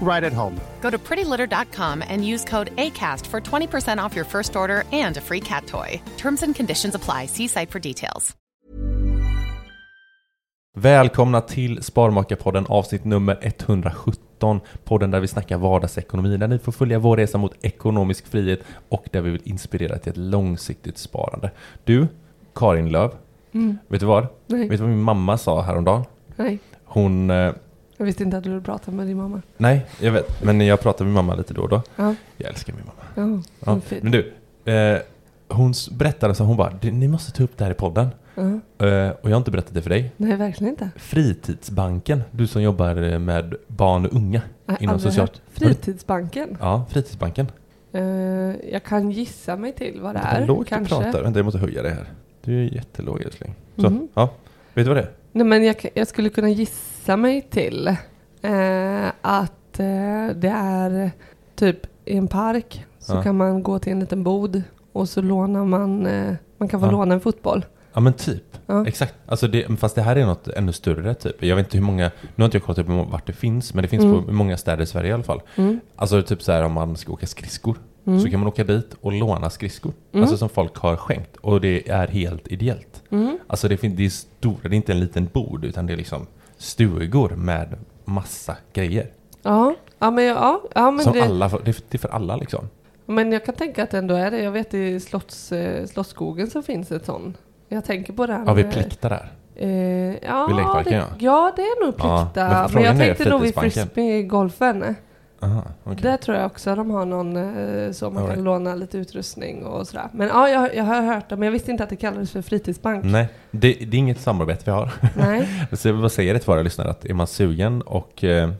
right at home. Go to prettylitter.com and use code ACAST for 20% off your first order and a free cat toy. Terms and conditions apply. See site for details. Välkomna till Sparmakarpodden avsnitt nummer 117. Podden där vi snackar vardagsekonomi, där ni får följa vår resa mot ekonomisk frihet och där vi vill inspirera till ett långsiktigt sparande. Du, Karin Löv, vet du vad? Nej. Vet du vad min mamma sa häromdagen? Nej, Hon... Jag visste inte att du pratade med din mamma. nej, jag vet, men jag pratar med mamma lite då och då. Ja, Jag älskar min mamma. ja, Ja, men du, eh, hon berättade så hon bara, "Du, ni måste ta upp det här i podden. Ja. Eh, och jag har inte berättat det för dig. Nej, verkligen inte. Fritidsbanken, du som jobbar eh, med barn och unga har inom aldrig social... hört. Fritidsbanken. Ja, Fritidsbanken. Eh, jag kan gissa mig till vad det är. lågt kanske. du pratar. Vänta, jag måste höja det här. Du är jättelåg älskling. Så, Mhm. ja. Vet du vad det är? Nej, men jag, jag skulle kunna gissa mig till eh, att eh, det är typ i en park så Ja. kan man gå till en liten bod och så lånar man, eh, man kan få Ja. låna en fotboll. Ja men typ. Ja. Exakt. Alltså det, fast det här är något ännu större typ. Jag vet inte hur många, nu har inte jag kollat upp hur må- vart det finns, men det finns Mm. på många städer i Sverige i alla fall. Mm. Alltså typ så här om man ska åka skridskor. Mm. Så kan man åka dit och låna skridskor. Alltså som folk har skänkt. Och det är helt ideellt. Alltså det, fin- det är stora, det är inte en liten bod utan det är liksom stugor med massa grejer. Ja. Ja, men, ja, ja, men som det, alla, det, är- för alla liksom. Men jag kan tänka att det ändå är det. Jag vet i Slotts, eh, Slottsskogen så finns ett sån. Jag tänker på här Ja, vi med- pliktar där. Eh, ja, Vid lekparken, det, ja. ja, det är nog Ja, plikta. men men, frågan jag tänkte nog vid frisbeegolfen. Aha, okej. Där tror jag också de har någon eh, så man All kan right. låna lite utrustning och sådär. Men ja, jag, jag har hört det, men jag visste inte att det kallades för fritidsbank. Nej, det, det är inget samarbete vi har. Nej. Så jag vill bara säga det till våra lyssnare att är man sugen och eh,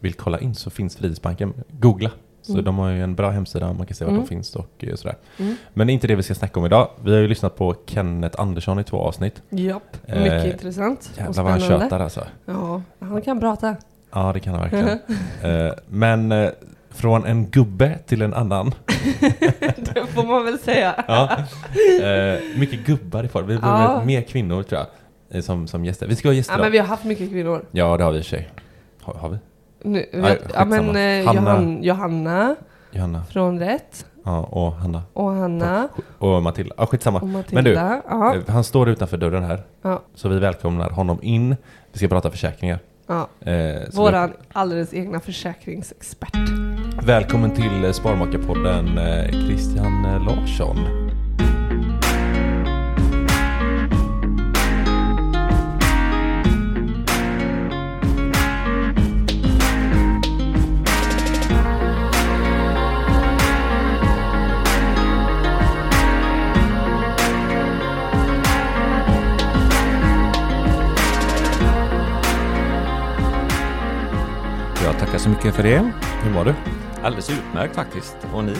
vill kolla in så finns Fritidsbanken. Googla. Så Mm. de har ju en bra hemsida, man kan se var Mm. de finns och eh, sådär. Mm. Men det är inte det vi ska snacka om idag. Vi har ju lyssnat på Kenneth Andersson i två avsnitt. Japp, Eh, mycket intressant och Jävlar vad han tjötar alltså. Ja, han kan prata. Ja, det kan han verkligen. eh, men eh, från en gubbe till en annan. det får man väl säga. ja. eh, mycket gubbar i form. Vi behöver Ja. mer kvinnor tror jag. eh, Som, som gäster. Vi ska ha gäster Ja, då. men vi har haft mycket kvinnor. Ja, det har vi i och för sig. Har, har vi? Nu, Nej, vet, ja, men eh, Hanna. Johan, Johanna Johanna. från Rätt Ja, och Hanna. och Hanna Och Matilda. Ja, skitsamma. och Matilda. Men du, ja, han står utanför dörren här. ja, Så vi välkomnar honom in. Vi ska prata försäkringar. Ja. Eh, Våran alldeles egna försäkringsexpert. vi, välkommen till eh, Sparmakarpodden eh, Christian eh, Larsson. Jag tackar så mycket för det. Hur mår du? Alldeles utmärkt faktiskt. Och ni?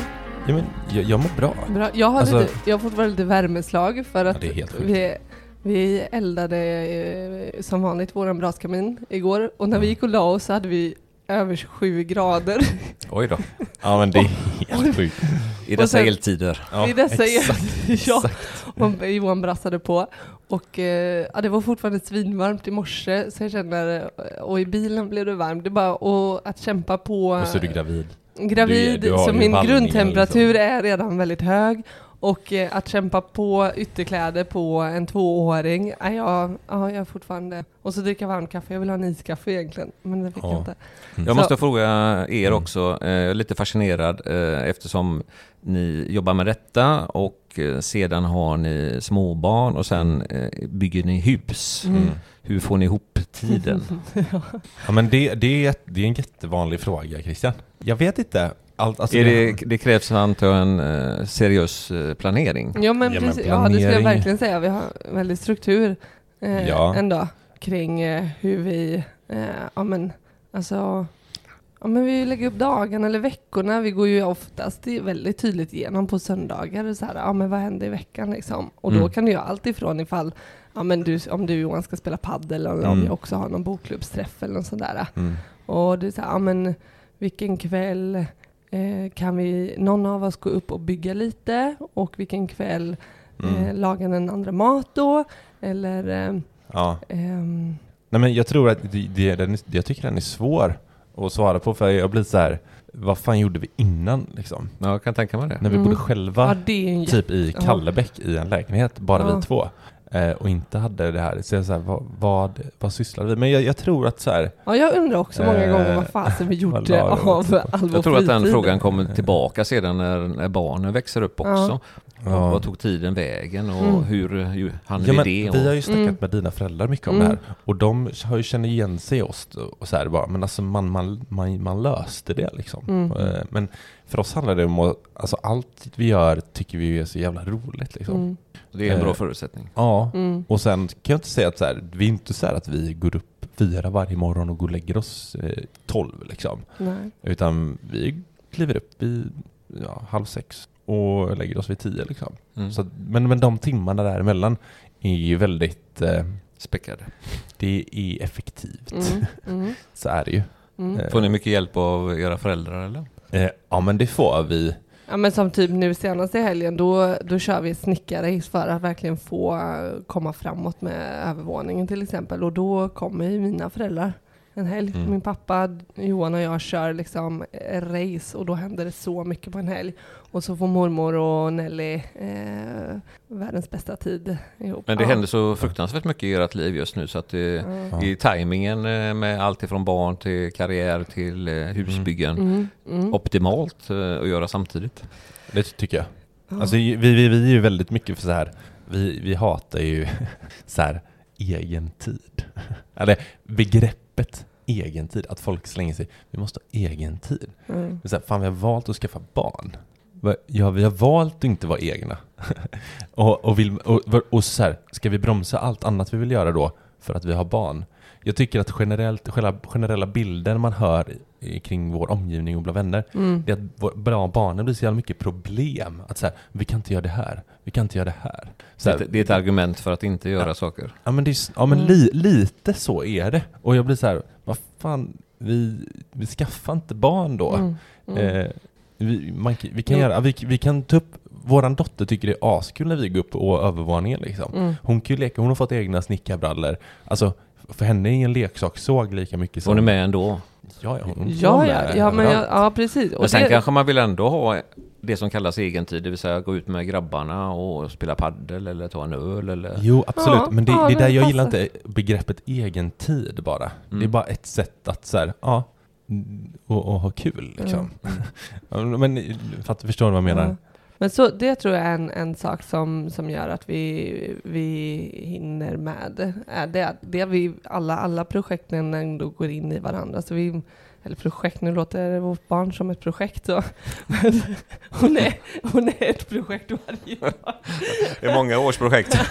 Ja, men, jag, jag mår bra. Bra. Jag, har Alltså- lite, jag har fått väldigt lite värmeslag för Ja, att det är helt sjukt. vi, vi eldade eh, som vanligt våran braskamin igår och när vi gick och la oss så hade vi över 27 grader. Oj då. Ja men det är helt sjukt. I dessa sen- eltider. Ja, I dessa exakt, ja, exakt. och Johan brassade på. Och eh, ja, det var fortfarande svinvarmt i morse, så jag känner, och i bilen blev det varmt. Det är bara och att kämpa på. Och så är du gravid. gravid, Du är- du så min grundtemperatur liksom. är redan väldigt hög. Och eh, att kämpa på ytterkläder på en tvååring, är jag, ja, jag är fortfarande... Och så dricka varmt kaffe, jag vill ha en iskaffe egentligen, men det fick Ja. jag inte. Mm. Jag måste Så- fråga er Mm. också, eh, jag är lite fascinerad eh, eftersom ni jobbar med detta och eh, sedan har ni småbarn och sen eh, bygger ni hus. Mm. Hur får ni ihop tiden? Ja, men det, det, är, det är en jättevanlig fråga, Christian. Jag vet inte. Allt, alltså är det, det krävs antar jag en eh, seriös planering. Ja men, Ja, men precis, ja, det skulle jag verkligen säga. Vi har väldigt struktur eh, Ja. ändå kring eh, hur vi, eh, ja men alltså, ja men vi lägger upp dagarna eller veckorna. Vi går ju oftast väldigt tydligt igenom på söndagar. Så här, ja men vad händer i veckan liksom? Och då Mm. kan det ju allt ifrån ifall, ja men du, om du Johan ska spela paddel eller om Mm. jag också har någon bokklubbsträff eller något sånt där. Mm. Och så här, ja men vilken kväll eh, kan vi, någon av oss gå upp och bygga lite och vilken kväll Mm. eh, lagar den andra mat då? Eller eh, Ja. ehm, Nej, men jag tror att det, det, den, jag tycker den är svår att svara på, för jag blir så här, vad fan gjorde vi innan liksom? Ja, jag kan tänka mig det. När vi Mm. bodde själva, ja, det är en typ i ja. Kallebäck i en lägenhet, bara Ja. vi två. Eh, och inte hade det här, så jag så här, vad, vad, vad sysslade vi med? Jag, jag tror att så här, Ja, jag undrar också många Eh, gånger vad fasen vi gjorde la av på? all vår Jag tror att den fritid. frågan kommer tillbaka sedan när, när barnen växer upp också. Ja. Vad tog tiden vägen och Mm. hur hur hann Ja, vi det? vi har Och, ju snackat Mm. med dina föräldrar mycket om Mm. det här och de har ju känner igen sig i oss och så här bara, men alltså man, man, man, man löste det liksom. Mm. Eh, Men för oss handlar det om att, alltså allt vi gör tycker vi är så jävla roligt liksom. Mm, det är en bra eh, förutsättning. Ja, mm, och sen kan jag inte säga att så här, vi är inte så här att vi går upp fyra varje morgon och går och lägger oss eh, tolv liksom. nej. Utan vi kliver upp vid ja, halv sex och lägger oss vid tio liksom. Mm. Så, men, men de timmarna däremellan är ju väldigt, eh, Späckade. det är effektivt. Mm, mm, Så är det ju. mm. Eh, Får ni mycket hjälp av era föräldrar eller? Eh, ja men det får vi. Ja men som typ nu senast i helgen, då, då kör vi ett snickarrace för att verkligen få komma framåt med övervåningen till exempel. Och då kommer ju mina föräldrar en helg. Mm. Min pappa, Johan och jag kör liksom eh, race och då händer det så mycket på en helg. Och så får mormor och Nelly eh, världens bästa tid ihop. Men det Ja. händer så fruktansvärt mycket i ert liv just nu så att det Ja. i tajmingen eh, med allt ifrån barn till karriär till eh, husbyggen Mm, mm. optimalt att göra samtidigt. Det tycker jag. Ja. Alltså vi, vi, vi är ju väldigt mycket för så här. Vi, vi hatar ju så här egen tid. Eller begreppet egen tid. Att folk slänger sig. Vi måste ha egen tid. Mm. Det är Så här, fan vi har valt att skaffa barn. Ja, vi har valt att inte vara egna. och, och, vill, och, och så här, ska vi bromsa allt annat vi vill göra då för att vi har barn? Jag tycker att generellt, själva generella bilden man hör i- kring vår omgivning och bland vänner, Mm. det är att bra barnen blir så jävla mycket problem. Att så här, vi kan inte göra det här, vi kan inte göra det här. Så här Det, det är ett argument för att inte göra saker. Ja men, det är, ja, men Mm. li, lite så är det. Och jag blir så här, vad fan, vi, vi skaffar inte barn då. Mm. Mm. Eh, vi, man, vi, kan göra, vi, vi kan ta upp, våran dotter tycker det är askul när vi går upp på övervåningen liksom. Mm. Hon kan ju leka, hon har fått egna snickarbrallor. Alltså, för henne är en leksakssåg lika mycket som... Hon är med ändå. Ja, ja, hon Ja, ja, ja, men jag, ja precis. Och Men sen det- kanske man vill ändå ha det som kallas egentid, det vill säga gå ut med grabbarna och spela paddel eller ta en öl eller... Jo, absolut. Ja, men det, ja, det är där det jag gillar inte begreppet egen tid bara. Det är Mm. bara ett sätt att så här, ja, mm, och, och ha kul liksom. Ja, men fattar, förstår du vad jag menar? Men så, det tror jag är en, en sak som, som gör att vi, vi hinner med. Är det, det vi, alla, alla projekten ändå går in i varandra. Så vi, eller projekt, nu låter vårt barn som ett projekt. Så. Men hon, är, hon är ett projekt varje dag. Det är många års projekt.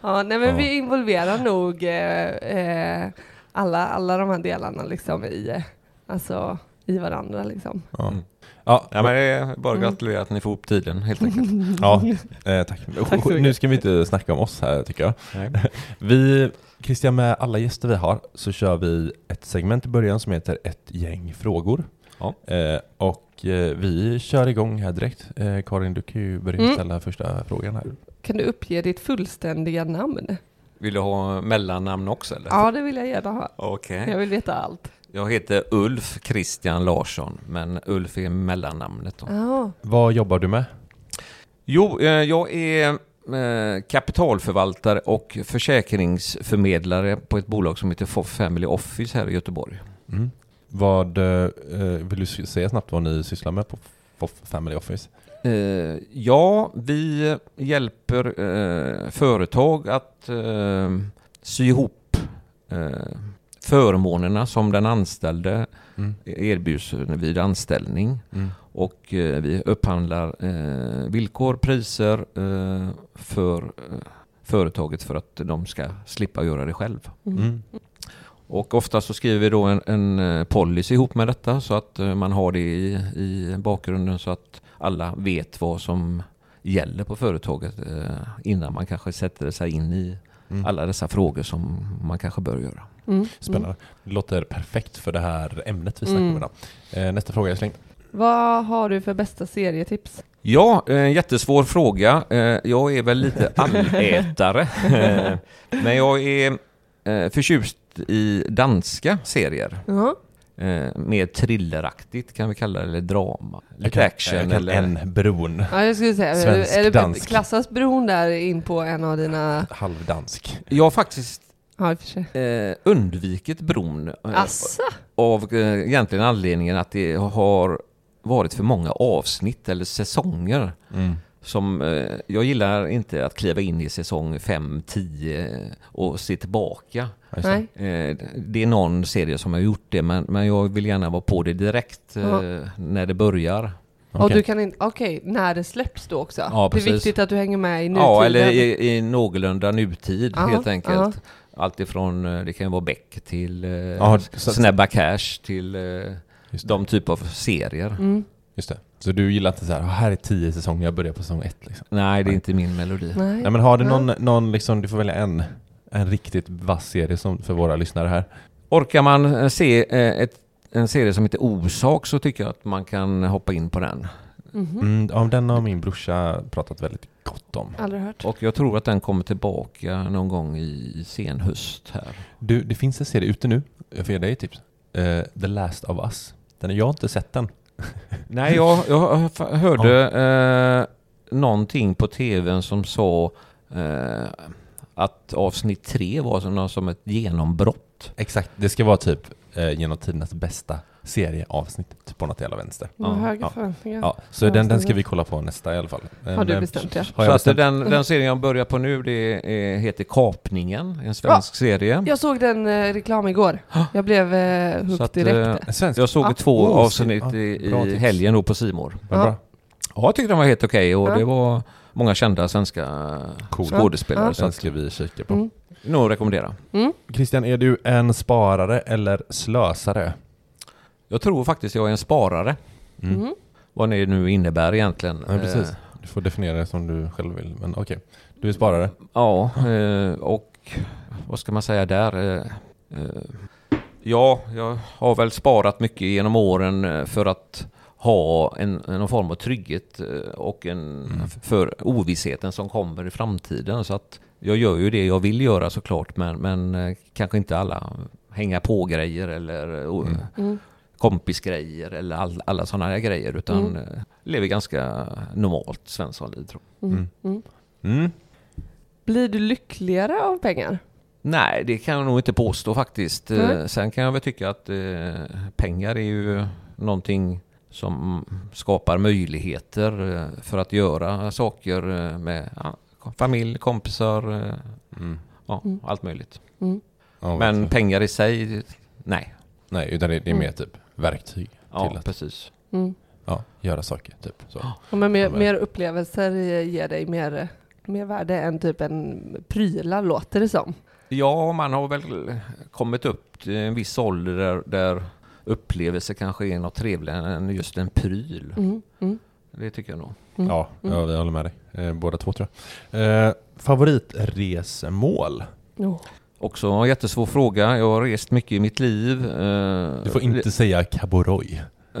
Ja, nej, men vi involverar nog eh, eh, alla, alla de här delarna liksom i, alltså, i varandra. Liksom. Ja. Ja, Ja men det är bara att Mm. gratulera att ni får ihop tiden helt enkelt. ja eh, tack. Tack nu ska vi inte snacka om oss här tycker jag. Vi, Christian, med alla gäster vi har så kör vi ett segment i början som heter ett gäng frågor. Ja. Eh, och eh, vi kör igång här direkt. Eh, Karin, du kan ju börja Mm. ställa första frågan här. Kan du uppge ditt fullständiga namn? Vill du ha mellannamn också eller? Ja, det vill jag gärna ha. Okej. Jag vill veta allt. Jag heter Ulf Christian Larsson, men Ulf är mellannamnet då. Ja. Vad jobbar du med? Jo, eh, jag är eh, kapitalförvaltare och försäkringsförmedlare på ett bolag som heter Foff Family Office här i Göteborg. Mm. Vad, eh, vill du säga snabbt vad ni sysslar med på Foff Family Office? Ja, vi hjälper företag att sy ihop förmånerna som den anställde Mm. erbjuds vid anställning. Mm. Och eh, vi upphandlar eh, villkor, priser eh, för eh, företaget för att de ska slippa göra det själv. Mm. Och ofta så skriver vi då en, en eh, policy ihop med detta så att eh, man har det i, i bakgrunden så att alla vet vad som gäller på företaget innan man kanske sätter sig in i Mm. alla dessa frågor som man kanske bör göra. Mm. Spännande. Det låter perfekt för det här ämnet vi snackar Mm. om idag. Eh, nästa fråga är slängd. Vad har du för bästa serietips? Ja, en jättesvår fråga. Eh, Jag är väl lite allätare. Eh, Men jag är eh, förtjust i danska serier. Ja. Eh, Mer thrilleraktigt kan vi kalla det, eller drama. Lite kan, action eller... en bron. Ja, jag skulle säga, Svensk, är det dansk. klassas bron där in på en av dina... Halvdansk. Jag har faktiskt Ja, eh, undvikit bron. eh, Asså? Av eh, egentligen anledningen att det har varit för många avsnitt eller säsonger. Mm. Som, eh, jag gillar inte att kliva in i säsong 5, 10 och se tillbaka. Nej. Eh, det är någon serie som har gjort det men, men jag vill gärna vara på det direkt eh, Ja. när det börjar. Och Okej. du kan inte... Okej, när det släpps då också? Ja, det är viktigt att du hänger med i nutiden. Ja, eller i, i någorlunda nutid Ja, helt enkelt. ja. Allt ifrån, eh, det kan ju vara Beck till eh, Ja, så- Snabba Cash till eh, de typer av serier. Mm. Just det. Så du gillar inte så här, "Ah, här är tio säsonger, jag börjar på säsong ett liksom. Nej, det är Nej. inte min melodi. Nej. Nej men har du någon, någon liksom, du får välja en, en riktigt vass serie som, för våra lyssnare här. Orkar man eh, se eh, ett, en serie som heter Orsak så tycker jag att man kan hoppa in på den. Mhm. Mm, ja, den har min brorsa pratat väldigt gott om. Aldrig hört. Och jag tror att den kommer tillbaka någon gång i sen höst här. Du, det finns en serie ute nu, jag får ge dig ett tips. Eh, The Last of Us. Den, jag har inte sett den. Nej, jag, jag hörde eh, någonting på tvn som sa eh, att avsnitt tre var som, något som ett genombrott. Exakt, det ska vara typ eh, genom tidernas bästa serieavsnitt typ på något jävla vänster. Ja, höga ja. förväntningar. Ja, så Ja, den, den ska vi kolla på nästa i alla fall. Har du Men, bestämt det? Har Så jag att bestämt? den, den serien jag börjar på nu, det är, heter Kapningen, en svensk serie. Jag såg den eh, reklam igår. Jag blev eh, Så hooked att, direkt. En svensk? Jag såg Ja. två Oh, avsnitt ja, i, i helgen då på Simor. Vad Ja. bra. Ja, jag tyckte den var helt okej och Ja. det var många kända svenska Cool. skådespelare. Ja. Så Den att, ska vi kika på. Mm. nog att rekommendera. Mm. Christian, är du en sparare eller slösare? Jag tror faktiskt jag är en sparare. Mm. Mm. Vad det nu innebär egentligen. Ja, precis. Eh, Du får definiera det som du själv vill, men okej. Du är sparare. Ja, eh, och vad ska man säga där? Eh, ja, jag har väl sparat mycket genom åren för att ha en, någon form av trygghet och en, Mm. för ovissheten som kommer i framtiden. Så att jag gör ju det jag vill göra såklart, men, men kanske inte alla hänga på grejer eller Mm. Mm. Kompisgrejer eller all, alla sådana här grejer, utan Mm. eh, lever ganska normalt svenssonliv tror jag. Mm. Mm. Mm. Mm. Blir du lyckligare av pengar? Nej, det kan jag nog inte påstå faktiskt. Eh, Sen kan jag väl tycka att eh, pengar är ju någonting som skapar möjligheter för att göra saker med ja, familj, kompisar, Mm. ja, Mm. allt möjligt. Mm. Men pengar i sig, nej. Nej, utan det, det är Mm. mer typ verktyg Ja, till att precis. Mm. ja, göra saker. Typ. Så. Ja, men mer, mer upplevelser ger dig mer, mer värde än typ en prylar låter det som. Ja, man har väl kommit upp till en viss ålder där, där upplevelser kanske är något trevligare än just en pryl. Mm. Mm. Det tycker jag nog. Mm. Ja, Mm. ja, vi håller med dig. Eh, båda två tror jag. Eh, favoritresmål? Jo. Också en jättesvår fråga. Jag har rest mycket i mitt liv. Eh, Du får inte säga Kaboroy.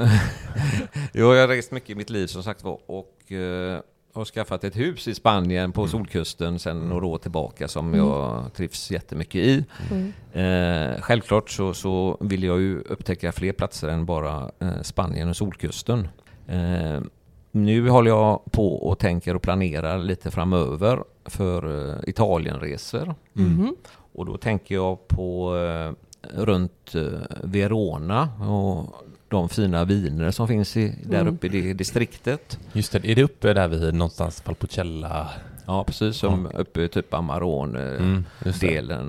jo, jag har rest mycket i mitt liv som sagt var och eh, har skaffat ett hus i Spanien på solkusten sedan några år tillbaka som jag trivs jättemycket i. Eh, självklart så, så vill jag ju upptäcka fler platser än bara eh, Spanien och solkusten. Eh, nu håller jag på och tänker och planerar lite framöver för Italienresor. Mhm. Och då tänker jag på eh, runt eh, Verona och de fina viner som finns i, där Mm. uppe i det distriktet. Just det, är det uppe där vid någonstans Valpolicella? Ja, precis som uppe i typ Amarone Mm,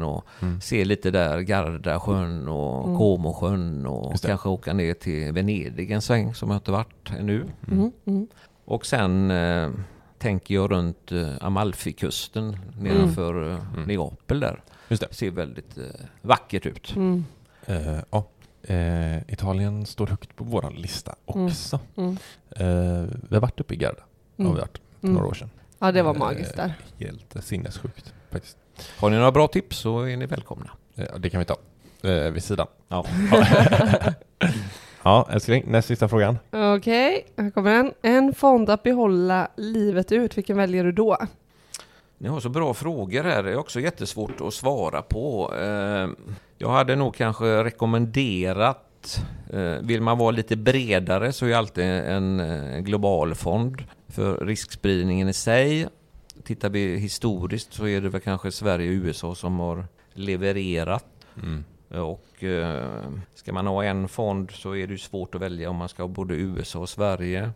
och Mm. se lite där Gardasjön och Mm. Comosjön och kanske åka ner till Venedig en sväng som jag inte varit ännu. Mm. Mm. Och sen eh, tänker jag runt eh, Amalfikusten nedanför eh, Mm. Neapel där. Just det. Ser väldigt eh, vackert ut. Mm. Eh, ja. Eh, Italien står högt på vår lista också. Mm. Eh, vi har varit uppe i Garda. Har Mm. vi varit för Mm. några år sedan. Ja, det var Eh, magiskt där. Helt sinnessjukt faktiskt. Har ni några bra tips så är ni välkomna. Eh, det kan vi ta eh, vid sidan. Ja. ja, älskling, näst sista frågan. Okej, här kommer den. En fond att behålla livet ut, vilken väljer du då? Ni har så bra frågor här. Det är också jättesvårt att svara på. Eh, Jag hade nog kanske rekommenderat, eh, vill man vara lite bredare så är alltid en eh, global fond för riskspridningen i sig. Tittar vi historiskt så är det väl kanske Sverige och USA som har levererat. Mm. Och ska man ha en fond så är det svårt att välja om man ska ha både USA och Sverige.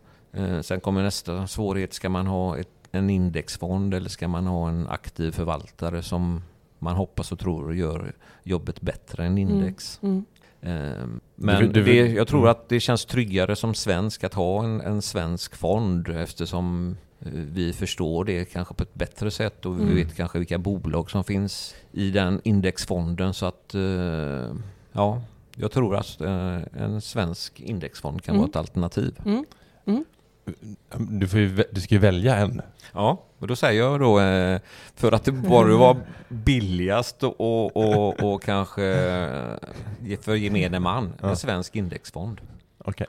Sen kommer nästa svårighet. Ska man ha ett, en indexfond eller ska man ha en aktiv förvaltare som man hoppas och tror gör jobbet bättre än index? Mm. Eh, men Du- du- det, jag tror mm. att det känns tryggare som svensk att ha en, en svensk fond eftersom eh, vi förstår det kanske på ett bättre sätt och vi Mm. vet kanske vilka bolag som finns i den indexfonden så att eh, ja, jag tror att eh, en svensk indexfond kan Mm. vara ett alternativ. Mm. Du, får ju, du ska ju välja en. Ja, och då säger jag då eh, för att det bara var billigast och, och, och, kanske eh, för gemene man, en svensk indexfond. Okej.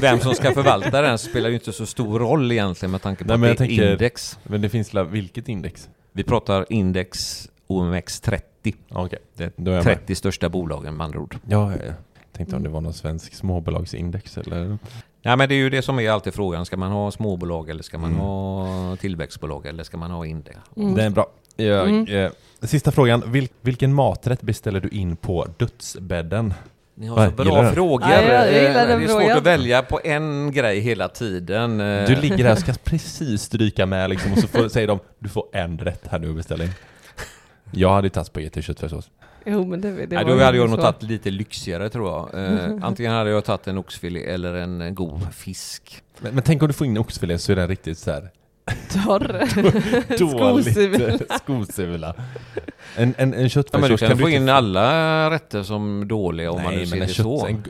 Vem som ska förvalta den spelar ju inte så stor roll egentligen med tanke på Nej, att men det är jag tänker- index. Men det finns vilket index? Vi pratar index OMX30. Okej, Det är jag är med. 30 största bolagen med andra ord. Ja, ja, ja. Tänkte om det var någon svensk småbolagsindex eller? Ja men det är ju det som är alltid frågan. Ska man ha småbolag eller ska man Mm. ha tillväxtbolag eller ska man ha index? Mm. Det är bra. Jag, Mm. eh, sista frågan. Vil, vilken maträtt beställer du in på dödsbädden? Ni har så bra frågor. Ja, Eh, det är svårt frågan. att välja på en grej hela tiden. Eh, Du ligger där och ska precis stryka med liksom och så får, säger de du får en rätt här nu och beställa in. Jag hade tagit spagetti och köttfärssås. Jo, men det, det Nej, då hade jag nog tagit lite lyxigare tror jag. Eh, antingen hade jag tagit en oxfilé eller en eh, god fisk. Men, men tänk om du får in oxfilé så är den riktigt så här Torr. dåligt Skosula. skosula. En, en, en Ja, köttfärssås men du kan få inte- in alla rätter som dåliga om man Nej, nu men ser det kött, så. en,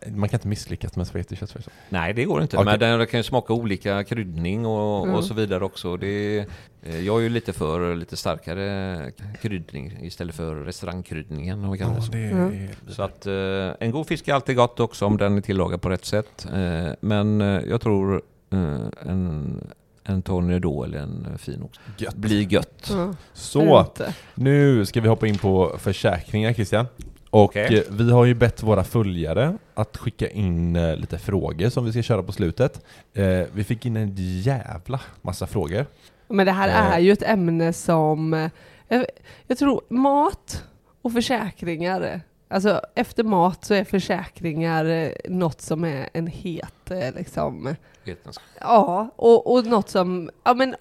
en, man kan inte misslyckas med spagetti och köttfärssås. Nej, det går inte. Okej. Men den kan ju smaka olika kryddning och, Mm. och så vidare också. Det, eh, jag är ju lite för lite starkare kryddning istället för restaurangkryddningen. om kallar det så. det Mm. Så att eh, en god fisk är alltid gott också om den är tillagad på rätt sätt. Eh, men jag tror en, en tornado eller en fin ox Gött. blir gött. Ja, Så, nu ska vi hoppa in på försäkringar Christian. Och Okej. eh, vi har ju bett våra följare att skicka in eh, lite frågor som vi ska köra på slutet. Eh, vi fick in en jävla massa frågor. Men det här Eh. är ju ett ämne som, jag, jag tror mat och försäkringar, alltså efter mat så är försäkringar något som är en het liksom, Vetenskap. ja, och, och något som, ja men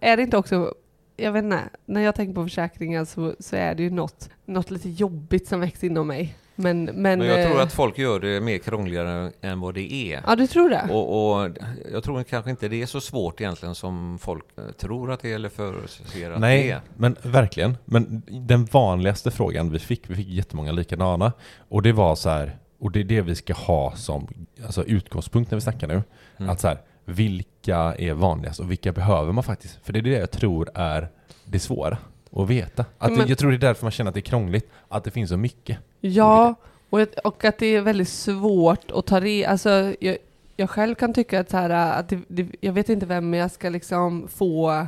är det inte också, jag vet inte, när jag tänker på försäkringar så, så är det ju något, något lite jobbigt som växer inom mig. Men, men, Men jag tror eh, att folk gör det mer krångligare än vad det är. Ja, du tror det? Och, och jag tror kanske inte det är så svårt egentligen som folk eh, tror att det är eller förutser att det Nej, är. men verkligen. Men den vanligaste frågan vi fick, vi fick jättemånga likadana, och det var så här, och det är det vi ska ha som alltså, utgångspunkt när vi snackar nu. Mm. Att så här, vilka är vanligast och vilka behöver man faktiskt? För det är det jag tror är det svåra att veta. Att Men- jag tror det är därför man känner att det är krångligt, att det finns så mycket. Ja, Och, och att det är väldigt svårt att ta re... Alltså, jag, jag själv kan tycka att, så här, att det, det, jag vet inte vem jag ska liksom få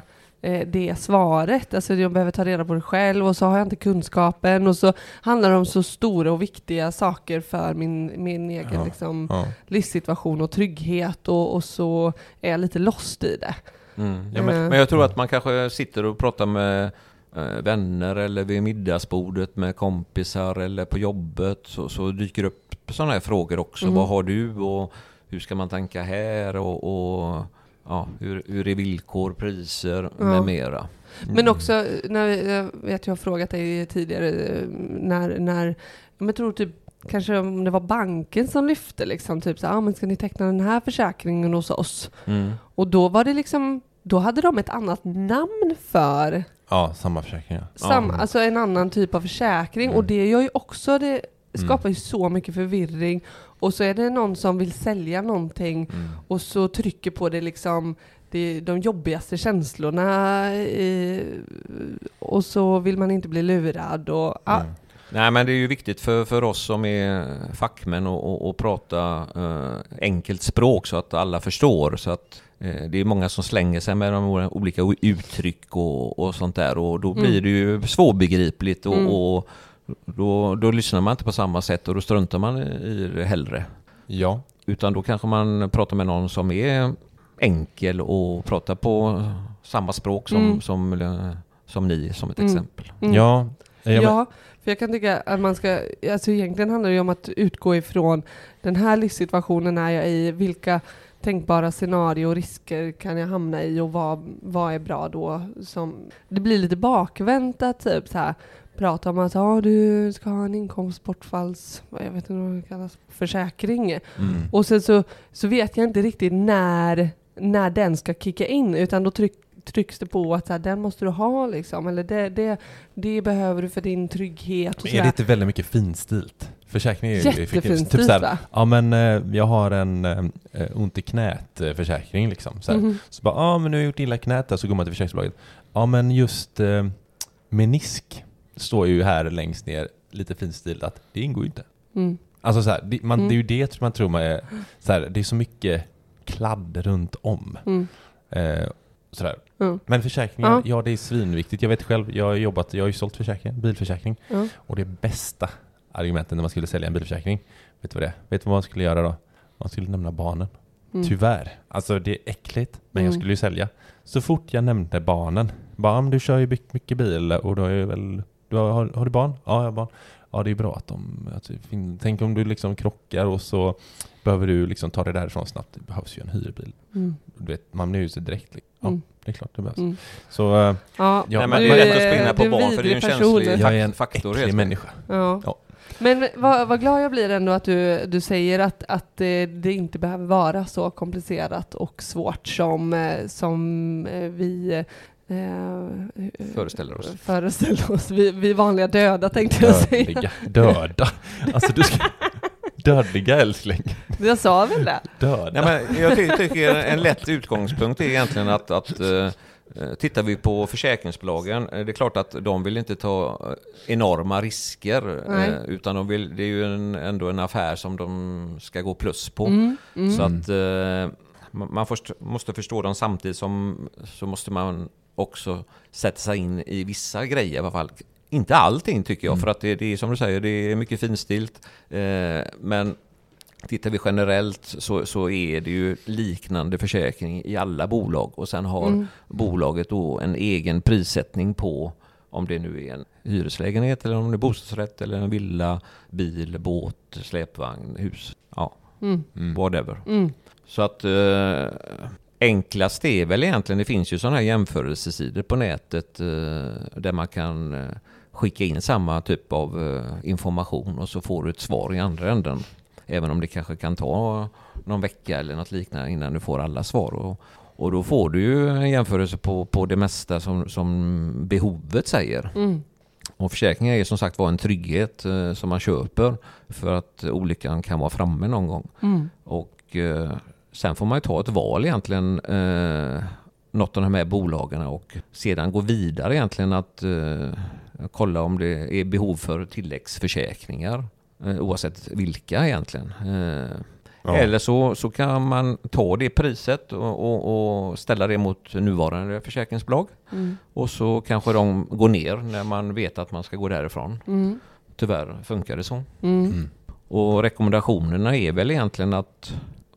det svaret. Alltså jag behöver ta reda på det själv och så har jag inte kunskapen och så handlar det om så stora och viktiga saker för min, min egen Ja, liksom, Ja. livssituation och trygghet och, och så är jag lite lost i det. Mm. Ja, men, Eh. men jag tror att man kanske sitter och pratar med eh, vänner eller vid middagsbordet med kompisar eller på jobbet så, så dyker upp sådana här frågor också. Mm. Vad har du och hur ska man tänka här och, och ja, hur, hur är villkor, priser Ja. med mera. Men också, när, jag vet jag har frågat dig tidigare, när, när jag tror typ Kanske om det var banken som lyfte liksom, typ så ah, men ska ni teckna den här försäkringen hos oss? Mm. Och då var det liksom, då hade de ett annat namn för ja, samma försäkringar. sam, Ja. alltså en annan typ av försäkring. Mm. Och det gör ju också, det skapar ju så mycket förvirring. Och så är det någon som vill sälja någonting Mm. och så trycker på det liksom det, de jobbigaste känslorna i, och så vill man inte bli lurad och ja, Mm. Nej men det är ju viktigt för, för oss som är fackmän och, och, och prata eh, enkelt språk så att alla förstår. Så att eh, det är många som slänger sig med de olika uttryck och, och sånt där och då blir Mm. det ju svårbegripligt och, Mm. och då, då lyssnar man inte på samma sätt och då struntar man i det hellre. Ja, Utan då kanske man pratar med någon som är enkel och pratar på samma språk som, Mm. som, eh, som ni som ett Mm. exempel. Mm. ja. ja, för jag kan tycka att man ska, alltså egentligen handlar det ju om att utgå ifrån den här livssituationen är jag i, vilka tänkbara scenario och risker kan jag hamna i och vad, vad är bra då? Som, det blir lite bakvänt att typ så här, prata om att ah, du ska ha en inkomstbortfalls, jag vet inte vad det kallas, försäkring. Mm. Och sen så, så vet jag inte riktigt när, när den ska kicka in, utan då tryck, trycks det på att så här, den måste du ha liksom, eller det, det, det behöver du för din trygghet. Och Men är det inte väldigt mycket finstilt? Försäkring är ju Jättefint fiktivt. stilt, så här, va? Ja men eh, jag har en eh, ont i knät eh, försäkring liksom. Så. Mhm. så bara, ja men nu har jag gjort illa knät där, så går man till försäkringsbolaget. Ja men just eh, menisk står ju här längst ner lite finstilt att det ingår ju inte. Mm. Alltså så här, det, man, Mm. det är ju det man tror man är, så här, det är så mycket kladd runt om. Mm. Eh, sådär. Mm. Men försäkringar, Ja. ja. det är svinviktigt. Jag vet själv, jag har jobbat, jag har ju sålt försäkringar, bilförsäkring. Ja. Och det bästa argumentet när man skulle sälja en bilförsäkring, vet du vad det är? Vet du vad man skulle göra då? Man skulle nämna barnen. Mm. Tyvärr. Alltså det är äckligt, men jag Mm. skulle ju sälja. Så fort jag nämnde barnen, bara "Ja, men du kör ju mycket- bil och då är väl, du har, har, har du barn? Ja, jag har barn. Ja, det är bra att de, att tänk om du liksom krockar och så behöver du liksom ta det därifrån snabbt. Det behövs ju en hyrbil. Mm. Du vet, man blir ju så direkt. liksom. Ja, Mm. det är klart det behövs. Mm. Så eh, Ja, Ja, Nej, men du det är lätt att är- spinna på är barn för det är en vidrig känslig person. jag är en faktor. äcklig helt människa. Ja. Ja. Men vad, vad glad jag blir ändå att du, du säger att, att det, det inte behöver vara så komplicerat och svårt som, eh, som eh, vi eh, Föreställer oss. föreställer oss. Vi, vi vanliga döda tänkte jag säga. Dödliga. Döda. Alltså du ska... Dödliga älskling. Jag sa väl det? Döda. Nej, men jag ty- tycker en lätt utgångspunkt är egentligen att, att eh, eh, tittar vi på försäkringsbolagen, eh, det är klart att de vill inte ta eh, enorma risker, Nej. eh, utan de vill, det är ju en, ändå en affär som de ska gå plus på. Mm, mm. Så att eh, man man först, måste förstå dem samtidigt som så måste man också sätta sig in i vissa grejer i alla fall. Inte allting tycker jag, för att det, det är som du säger, det är mycket finstilt. Eh, men tittar vi generellt så, så är det ju liknande försäkring i alla bolag och sen har Mm. bolaget då en egen prissättning på om det nu är en hyreslägenhet eller om det är bostadsrätt eller en villa, bil, båt, släpvagn, hus. Ja, Mm. Mm. whatever. Mm. Så att eh, enklast är väl egentligen, det finns ju sådana här jämförelsesidor på nätet eh, där man kan eh, skicka in samma typ av eh, information och så får du ett svar i andra änden. Även om det kanske kan ta någon vecka eller något liknande innan du får alla svar. Och, och då får du ju en jämförelse på, på det mesta som, som behovet säger. Mm. Och försäkringar är som sagt var en trygghet som man köper för att olyckan kan vara framme någon gång. Mm. Och sen får man ju ta ett val egentligen, eh, något av de här bolagen och sedan gå vidare egentligen att eh, kolla om det är behov för tilläggsförsäkringar. eh, oavsett vilka egentligen. Eh, Ja. Eller så, så kan man ta det priset och, och, och ställa det mot nuvarande försäkringsbolag. Mm. Och så kanske de går ner när man vet att man ska gå därifrån. Mm. Tyvärr funkar det så. Mm. Och rekommendationerna är väl egentligen att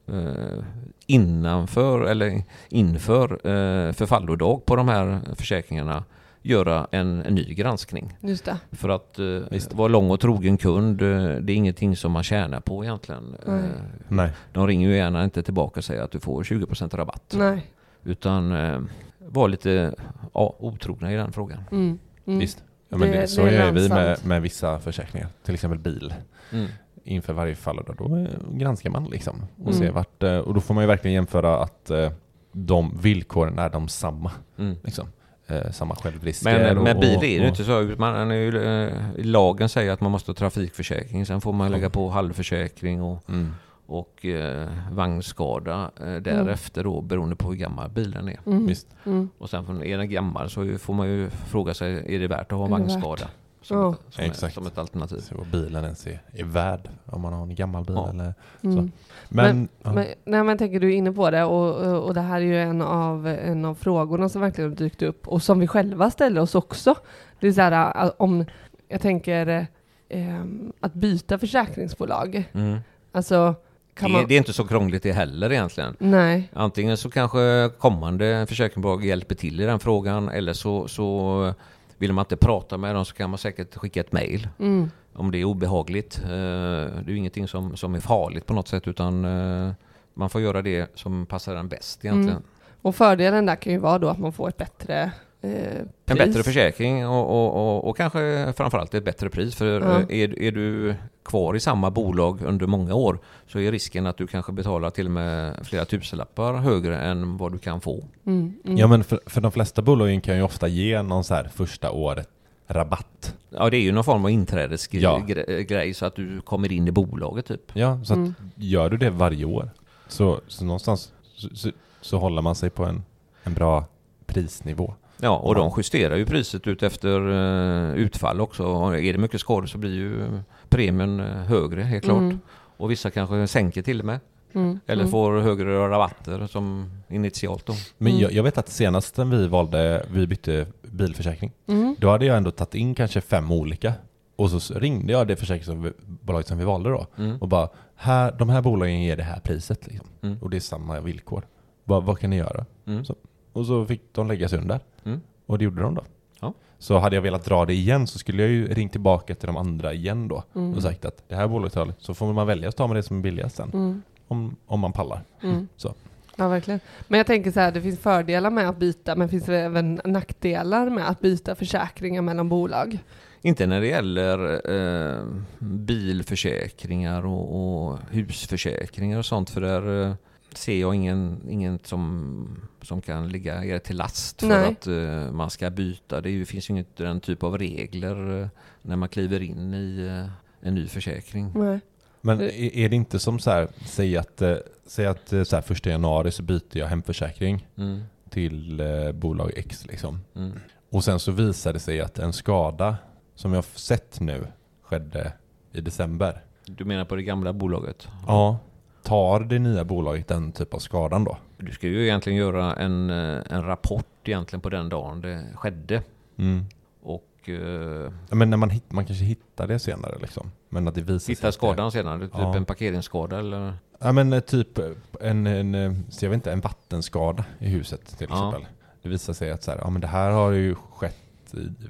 eh, innanför eller inför eh, förfallodag på de här försäkringarna göra en, en ny granskning. Just det. För att eh, Visst. vara lång och trogen kund, eh, det är ingenting som man tjänar på egentligen. Nej. Eh, Nej. de ringer ju gärna inte tillbaka och säger att du får 20% rabatt. Nej. Utan eh, var lite ja, otrogna i den frågan. Mm. Mm. Visst. Ja, men Det- det, så det är är vi med, med vissa försäkringar, till exempel bil. Mm. Inför varje fall, och då, då eh, granskar man liksom. Och, Mm. ser vart, eh, och då får man ju verkligen jämföra att eh, de villkoren är de samma. Mm. Liksom. Eh, samma självrisker. Men och, med bil är det inte så. Man är ju, eh, lagen säger att man måste ha trafikförsäkring. Sen får man lägga på halvförsäkring och, Mm. och eh, vagnskada eh, därefter då beroende på hur gammal bilen är. Mm. Mm. Och sen är den gammal så får man ju fråga sig, är det värt att ha vagnskada? Som, Ja. ett, som, Exakt. ett, som ett alternativ. Så vad bilen ens är, är värd om man har en gammal bil Ja. eller Mm. så. Men, ja. Men, nej, men tänker du är inne på det och, och det här är ju en av, en av frågorna som verkligen har dykt upp och som vi själva ställer oss också. Det är så här om, jag tänker eh, att byta försäkringsbolag. Mm. Alltså, kan Det, man... det är inte så krångligt det heller egentligen. Nej. Antingen så kanske kommande försäkringsbolag hjälper till i den frågan eller så, så vill man inte prata med dem så kan man säkert skicka ett mail Mm. om det är obehagligt. Eh, Det är ju ingenting som, som är farligt på något sätt utan eh, man får göra det som passar en bäst egentligen. Mm. Och fördelen där kan ju vara då att man får ett bättre eh, En bättre försäkring och, och, och, och kanske framförallt ett bättre pris. För Ja. eh, är, är du kvar i samma bolag under många år så är risken att du kanske betalar till och med flera tusenlappar högre än vad du kan få. Mm. Mm. ja men för, för de flesta bolagen kan ju ofta ge någon så här första året rabatt. Ja, det är ju någon form av inträdesgrej Ja. gre- grej så att du kommer in i bolaget typ. Ja, så att Mm. gör du det varje år så, så någonstans så, så, så håller man sig på en, en bra prisnivå. Ja, och Ja. de justerar ju priset ut efter eh, utfall också. Är det mycket skador så blir ju premien eh, högre, helt klart. Mm. Och vissa kanske sänker till och med. Mm. Eller Mm. får högre rabatter som initialt då. Men Mm. jag, jag vet att senast vi valde, vi bytte bilförsäkring, Mm. då hade jag ändå tagit in kanske fem olika. Och så ringde jag det försäkringsbolaget som vi valde då Mm. och bara, här, de här bolagen ger det här priset liksom. Mm. Och det är samma villkor. Bara, vad kan ni göra? Mm. Så, och så fick de lägga sig under. Mm. Och det gjorde de då. Ja. Så hade jag velat dra det igen så skulle jag ju ringt tillbaka till de andra igen då Mm. och sagt att det här bolaget har så får man välja att ta med det som är billigast sen. Mm. Om, om man pallar. Mm. Så. Ja, verkligen. Men jag tänker så här, det finns fördelar med att byta, men finns det även nackdelar med att byta försäkringar mellan bolag? Inte när det gäller eh, bilförsäkringar och, och husförsäkringar och sånt för där eh, ser jag ingen, ingen som, som kan ligga er till last för Nej. att eh, man ska byta. Det ju, finns ju inte den typ av regler eh, när man kliver in i eh, en ny försäkring. Nej. Men Det- är, är det inte som så här, säg att, säg att så här, första januari så byter jag hemförsäkring Mm, till bolag X liksom. mm, Och sen så visar det sig att en skada som jag har sett nu skedde i december. Du menar på det gamla bolaget? Ja. Tar det nya bolaget den typ av skadan då? Du ska ju egentligen göra en, eh, en rapport egentligen på den dagen det skedde. Mm. Och eh, Ja, men när man, man kanske hittar det senare liksom. Men att det visar sig hitta att det- skadan senare, typ Ja. en parkeringsskada eller? Ja men eh, typ en, en, jag vet inte, en vattenskada i huset till Ja. exempel. Det visar sig att så här, ja men det här har ju skett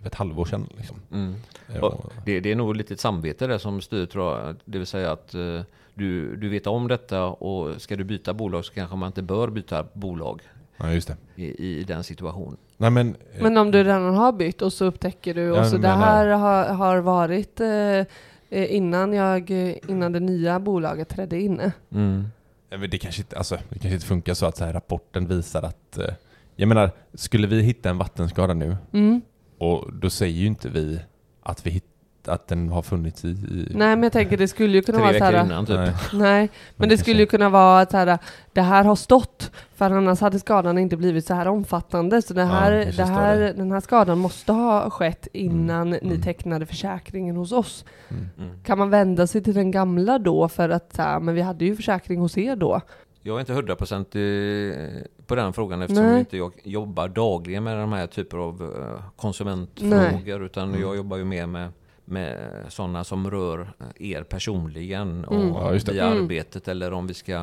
ett halvår sedan liksom. Mm. Det, det är nog lite ett samvete där som styr tror jag. Det vill säga att du, du vet om detta och ska du byta bolag så kanske man inte bör byta bolag Ja just det. i, i den situationen. Nej men, eh, Men om du redan har bytt och så upptäcker du, Ja, och så det här har, har varit eh, eh, innan, jag, innan det nya bolaget trädde in. Mm. Det kanske inte, alltså, det kanske inte funkar så att så här, rapporten visar att... Eh, jag menar, skulle vi hitta en vattenskada nu Mm. och då säger ju inte vi att vi, hit, att den har funnits i... i Nej men jag tänker det skulle ju kunna vara så här. innan typ. Nej. Nej, men det skulle ju kunna vara att så här, det här har stått, för annars hade skadan inte blivit så här omfattande. Så det här, precis, det här, det. den här skadan måste ha skett innan ni mm. tecknade försäkringen hos oss. Mm. Mm. Kan man vända sig till den gamla då för att så här, men vi hade ju försäkring hos er då? Jag är inte hundraprocentig på den frågan eftersom Nej. inte jag jobbar dagligen med de här typer av eh, konsumentfrågor. Utan Mm. jag jobbar ju mer med, med sådana som rör eh, er personligen och Mm. Ja, via Mm. arbetet eller om vi ska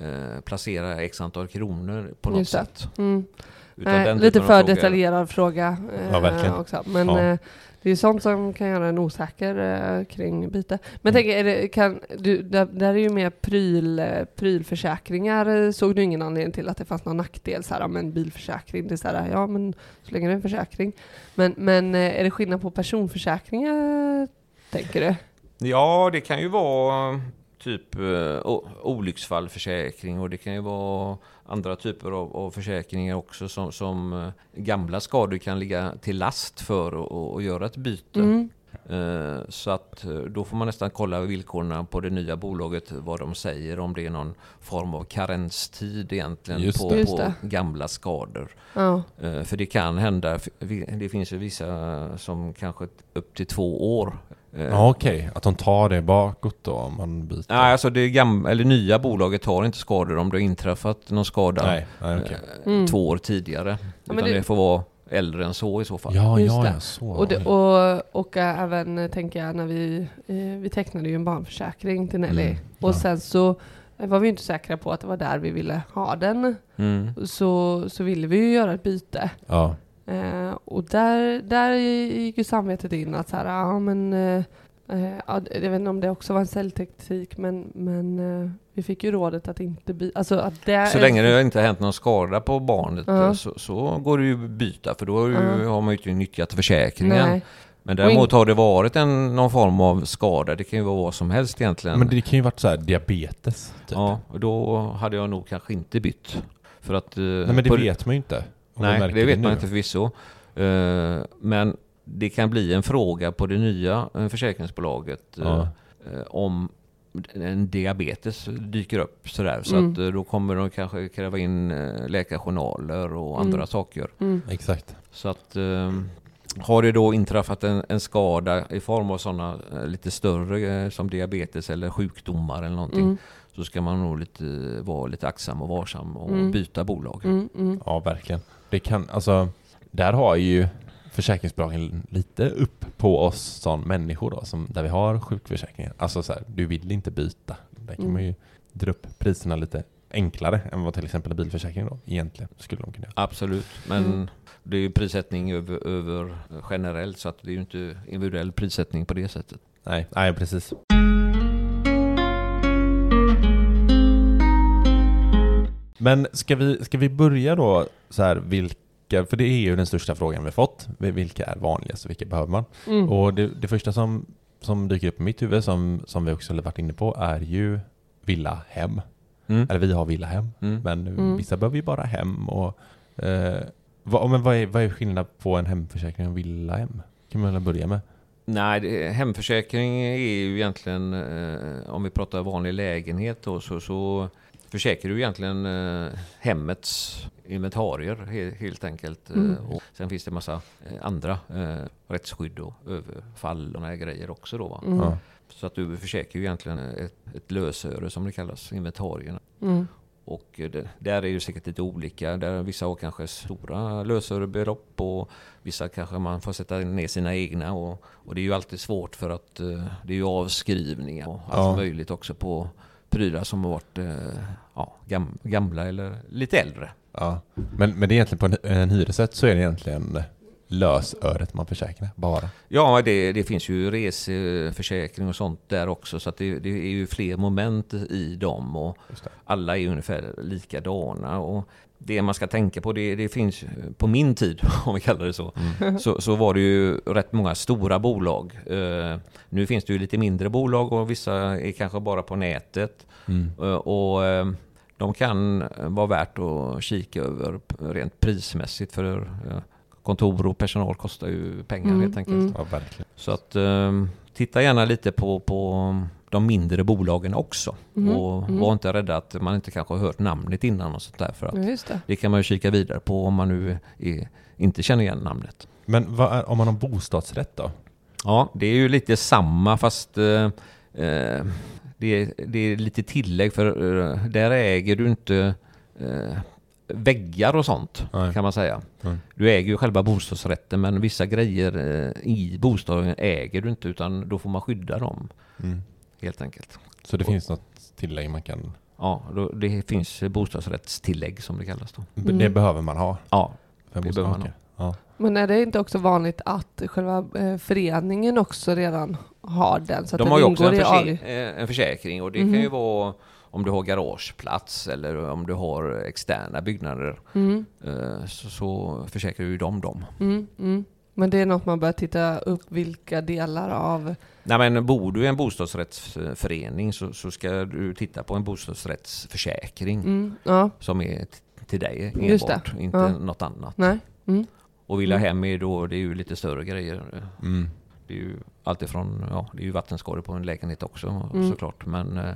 eh, placera x antal kronor på något sätt. Mm. Den lite för frågor- detaljerad fråga eh, Ja, verkligen. också. Men Ja. Det är ju sånt som kan göra en osäker eh, kring byte. Men Mm. tänk, är det, kan, du, där, där är ju mer pryl, eh, prylförsäkringar. Såg du ingen anledning till att det fanns någon nackdel? Så här, ja, men bilförsäkring, det är så här, ja men så länge det är en försäkring. Men, men eh, är det skillnad på personförsäkringar, tänker du? Ja, det kan ju vara typ eh, olycksfallförsäkring och det kan ju vara andra typer av, av försäkringar också som, som eh, gamla skador kan ligga till last för och, och göra ett byte. Mm. Eh, Så att då får man nästan kolla villkoren på det nya bolaget, vad de säger, om det är någon form av karenstid egentligen Just på, på gamla skador. Ja. För det kan hända, det finns ju vissa som kanske upp till två år. Eh, Ja, okej. Att de tar det bakåt då om man byter? Nej, alltså det gamla, eller nya bolaget har inte skador om det har inträffat någon skada Nej, nej okej. eh, Mm. två år tidigare. men Utan det- det... får vara äldre än så i så fall. Ja, Just ja, det. ja, så. Och, det, och, och äh, även äh, tänker jag när vi, eh, vi tecknade ju en barnförsäkring till Nelly. Mm, Och ja. sen så eh, var vi inte säkra på att det var där vi ville ha den. Mm. Så, så ville vi ju göra ett byte. Ja. Eh, och där, där gick ju samvetet in att så här, ja men eh, eh, ja, jag vet inte om det också var en säljteknik men, men eh, vi fick ju rådet att inte byta. Alltså att det Så länge det inte har hänt någon skada på barnet eh, så, så går det ju att byta för då har, ju, Ja. har man ju inte nyttjat försäkringen. Nej. Men däremot har det varit en, någon form av skada, det kan ju vara vad som helst egentligen. Men det kan ju varit så här diabetes. Typ. Ja, och då hade jag nog kanske inte bytt. För att... eh, Nej men det på- vet man ju inte. Nej, det vet man inte förvisso. Eh, Men det kan bli en fråga på det nya eh, försäkringsbolaget eh, Ja. om en diabetes dyker upp sådär. Så Mm. att då kommer de kanske kräva in läkarjournaler och Mm. andra saker. Mm. Exakt. Så att har det då inträffat en, en skada i form av sådana lite större som diabetes eller sjukdomar eller någonting Mm. så ska man nog lite, vara lite aktsam och varsam och Mm. byta bolag. Mm, mm. Ja, verkligen. Det kan, alltså, där har ju försäkringsbolagen lite upp på oss som människor då, som, där vi har sjukförsäkringar. Alltså så här, du vill inte byta. Där kan Mm. man ju dra upp priserna lite enklare än vad till exempel bilförsäkring då egentligen skulle de kunna göra. Absolut, men Mm. det är ju prissättning över, över generellt så att det är ju inte individuell prissättning på det sättet. Nej, nej precis. Men ska vi, ska vi börja då så här vilka, för det är ju den största frågan vi fått. Vilka är vanligast och vilka behöver man? Mm. Och det, det första som, som dyker upp i mitt huvud som, som vi också har varit inne på är ju villa hem. Mm. Eller vi har villa hem. Mm. Men Mm. vissa behöver ju bara hem. Och, eh, vad, men vad, är, vad är skillnad på en hemförsäkring och en villahem? kan man väl börja med. Nej, det, hemförsäkring är ju egentligen, eh, om vi pratar vanlig lägenhet då, så, så försäkrar du egentligen eh, hemmets inventarier he, helt enkelt. Mm. Eh, och sen finns det massa eh, andra eh, rättsskydd och överfall och här grejer också då. Va? Mm. Ja. Så att du försäkrar ju egentligen ett, ett lösöre som det kallas, inventarierna. Mm. Och det, där är ju säkert lite olika. Där vissa har kanske stora lösörebelopp och vissa kanske man får sätta ner sina egna. Och, och det är ju alltid svårt för att det är ju avskrivningar och allt Ja. möjligt också på prylar som har varit eh, ja, gam, gamla eller lite äldre. Ja. Men, men det är egentligen på en, en hyresrätt så är det egentligen lösöret man försäkrar, bara. Ja, det, det finns ju reseförsäkring och sånt där också. Så det, det är ju fler moment i dem. Och alla är ungefär likadana. Och det man ska tänka på, det, det finns på min tid, om vi kallar det så, så, så var det ju rätt många stora bolag. Eh, nu finns det ju lite mindre bolag och vissa är kanske bara på nätet. Mm. Eh, och eh, de kan vara värt att kika över rent prismässigt för kontor och personal kostar ju pengar Mm, helt enkelt. mm. Ja, verkligen. Så att eh, titta gärna lite på, på de mindre bolagen också. Mhm, Och mm. var inte rädda att man inte kanske har hört namnet innan och sånt där. För att det. det kan man ju kika vidare på om man nu är, inte känner igen namnet. Men vad är, om man har bostadsrätt då? Ja, det är ju lite samma fast eh, eh, det, är, det är lite tillägg för eh, där äger du inte eh, väggar och sånt Nej. kan man säga. Nej. Du äger ju själva bostadsrätten men vissa grejer eh, i bostaden äger du inte utan då får man skydda dem Mm. helt enkelt. Så det finns något tillägg man kan... Ja, då, det finns bostadsrättstillägg som det kallas då. Mm. Det behöver man ha. Ja, Det behöver man Okej. Ja. Men är det inte också vanligt att själva eh, föreningen också redan har den? Så att de har ju också en, ingår i försä- AG? eh, en försäkring och det Mhm. kan ju vara om du har garageplats eller om du har externa byggnader Mm, eh, så, så försäkrar ju de dem. mm, mm. Men det är något man bör titta upp vilka delar av... Nej men bor du i en bostadsrättsförening så, så ska du titta på en bostadsrättsförsäkring Mm, ja, som är till dig enbart, inte Ja. något annat. nej. Mm, Och villa hem är då, det är ju lite större grejer. Mm. Det är ju alltifrån, ja det är ju vattenskador på en lägenhet också Mm. såklart. Men eh,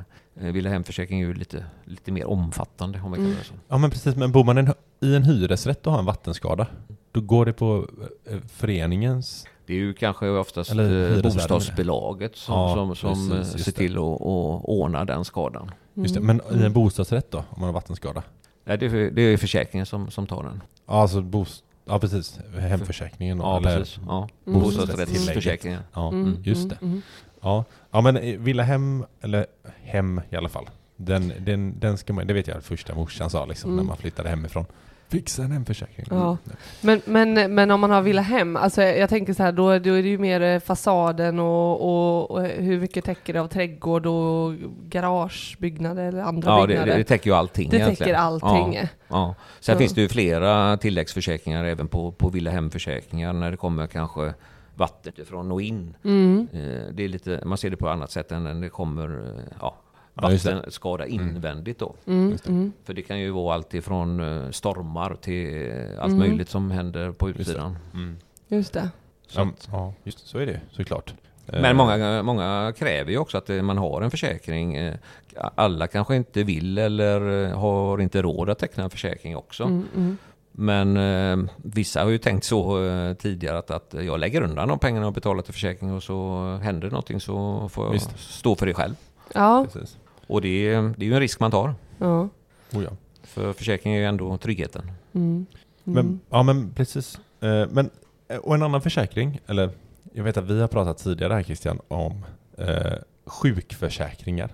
villa hemförsäkring är ju lite, lite mer omfattande om man Mm. kallar det så. Ja men precis, men bor man en, i en hyresrätt och har en vattenskada, då går det på eh, föreningens... Det är ju kanske oftast Eller eh, bostadsbolaget som, Ja, som, som precis, eh, ser till att att ordna den skadan. Just det, mm, men i en bostadsrätt då, om man har vattenskada? Nej, det, är, det är försäkringen som, som tar den. Ja, alltså bos... Ja precis, hemförsäkringen Ja, eller... precis. Ja. Mm. Bostadsrättsförsäkringen. Ja, Mm, just mm, det. mm. Ja, ja men eh, villa hem, eller hem i alla fall. Den, den, den ska man, det vet jag första morsan sa liksom Mm. när man flyttade hemifrån. Fixa en hemförsäkring. Ja. Men, men, men om man har villa hem, alltså jag tänker så här, då, då är det ju mer eh, fasaden och, och, och hur mycket täcker det av trädgård och garagebyggnader eller andra Ja, byggnader? det, det täcker ju allting Det egentligen. täcker allting. Ja, ja. Sen Så. finns det ju flera tilläggsförsäkringar även på, på villa hemförsäkringar när det kommer kanske vatten ifrån och in. Mm. Eh, Det är lite, man ser det på annat sätt än när det kommer eh, ja, Ja. Vattenskada invändigt då. Mm, mm. För det kan ju vara allt ifrån eh, stormar till eh, allt Mm. möjligt som händer på Just det. utsidan. Mm. Just det. Så Ja, att- ja, just det, så är det såklart. Eh, Men många, många kräver ju också att eh, man har en försäkring. Eh, Alla kanske inte vill eller eh, har inte råd att teckna en försäkring också. Mm, mm. Men eh, vissa har ju tänkt så eh, tidigare att, att jag lägger undan de pengarna och betalar till försäkring och så händer någonting så får jag Visst. stå för det själv. Ja, Precis. Och det, är- det är ju en risk man tar. ja. Oh, ja. För försäkring är ju ändå tryggheten. Mm. Mm. Men, ja men precis. Eh, Men, eh, och en annan försäkring, eller jag vet att vi har pratat tidigare här Christian om eh, sjukförsäkringar.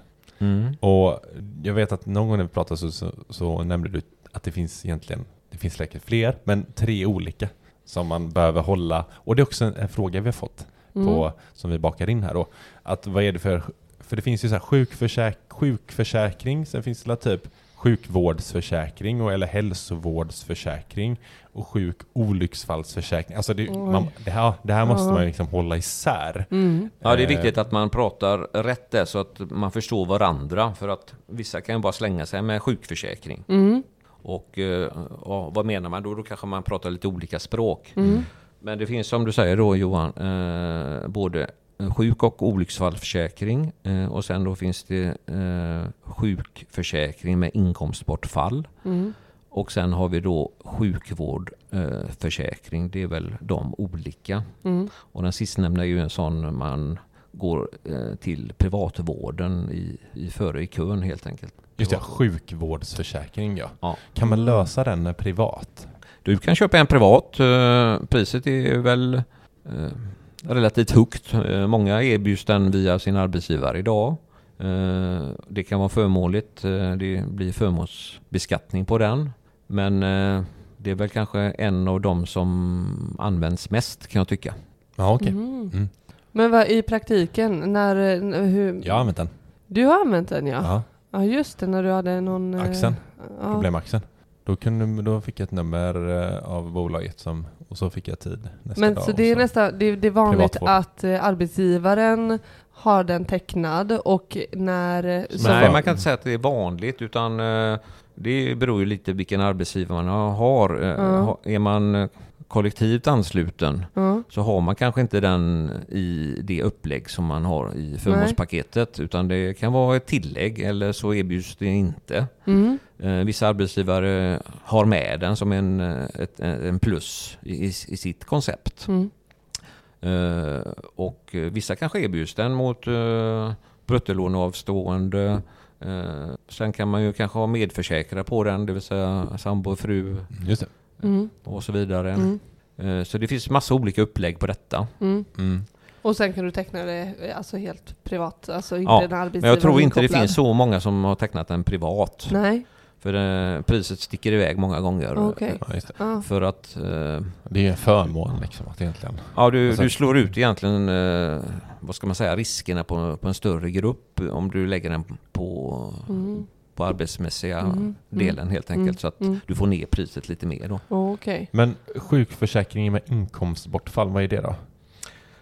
Och jag vet att någon gång när vi pratade så, så, så nämnde du att det finns egentligen, det finns säkert fler, men tre olika som man behöver hålla. Och det är också en, en fråga vi har fått på, Mm. som vi bakar in här då. Att vad är det för, för det finns ju så här sjukförsäk, sjukförsäkring, sen finns det typ sjukvårdsförsäkring och, eller hälsovårdsförsäkring och sjuk olycksfallsförsäkring. Alltså det, man, det, här, det här måste Ja. man liksom hålla isär. Mm. Ja, det är Eh, viktigt att man pratar rätt där så att man förstår varandra. För att vissa kan ju bara slänga sig med sjukförsäkring. Mm. Och eh, ja, vad menar man då? Då kanske man pratar lite olika språk. Mm. Men det finns som du säger då Johan, eh, både sjuk och olycksfallsförsäkring eh, och sen då finns det eh, sjukförsäkring med inkomstbortfall. Mm. Och sen har vi då sjukvårdförsäkring. Eh, försäkring. det är väl de olika. Mm. Och den sistnämnda är ju en sån man går eh, till privatvården i, i före i kön helt enkelt. Just det, sjukvårdsförsäkring ja. Ja. Kan man lösa den eh, privat? Du kan köpa en privat. eh, Priset är väl eh, relativt högt. Eh, Många erbjuds den via sin arbetsgivare idag. Eh, Det kan vara förmånligt. eh, Det blir förmånsbeskattning på den. Men det är väl kanske en av de som används mest kan jag tycka. Ja okej. Mm. Mm. Men vad i praktiken, när, hur... Jag har använt den. Du har använt den ja? Ja. Ja just det, när du hade någon... Axeln. Ja. Problemaxeln. Då, kunde, då fick jag ett nummer eh, av bolaget som, och så fick jag tid nästa Men dag. så det är nästan, det, det är vanligt Privatvård. att eh, arbetsgivaren har den tecknad och när... eh, så- Nej, man kan inte säga att det är vanligt utan det beror ju lite vilken arbetsgivare man har. Ha- Är man kollektivt ansluten Ja. så har man kanske inte den i det upplägg som man har i förmånspaketet utan det kan vara ett tillägg eller så erbjuds det inte. Mm. Eh, vissa arbetsgivare har med den som en, eh, ett, en plus i, i, sitt koncept. Mm. Eh, och eh, vissa kanske erbjuds den mot eh, bruttolåneavstående. Eh, sen kan man ju kanske ha medförsäkrare på den, det vill säga sambo, fru Just det. Mm. och så vidare. Mm. Eh, så det finns massa olika upplägg på detta. Mm. Mm. Och sen kan du teckna det eh, alltså helt privat, alltså inte Ja, en arbetsgivare Men jag tror inte det finns så många som har tecknat den privat. Nej, För eh, priset sticker iväg många gånger. det. Ja. För att eh, det är en förmån liksom att egentligen. ja, du, Alltså- du slår ut egentligen, eh, vad ska man säga, riskerna på, på en större grupp om du lägger den på, Mm. På arbetsmässiga Mm, mm, delen helt enkelt. mm, Så att mm. du får ner priset lite mer då. Okej. Men sjukförsäkringen med inkomstbortfall, vad är det då?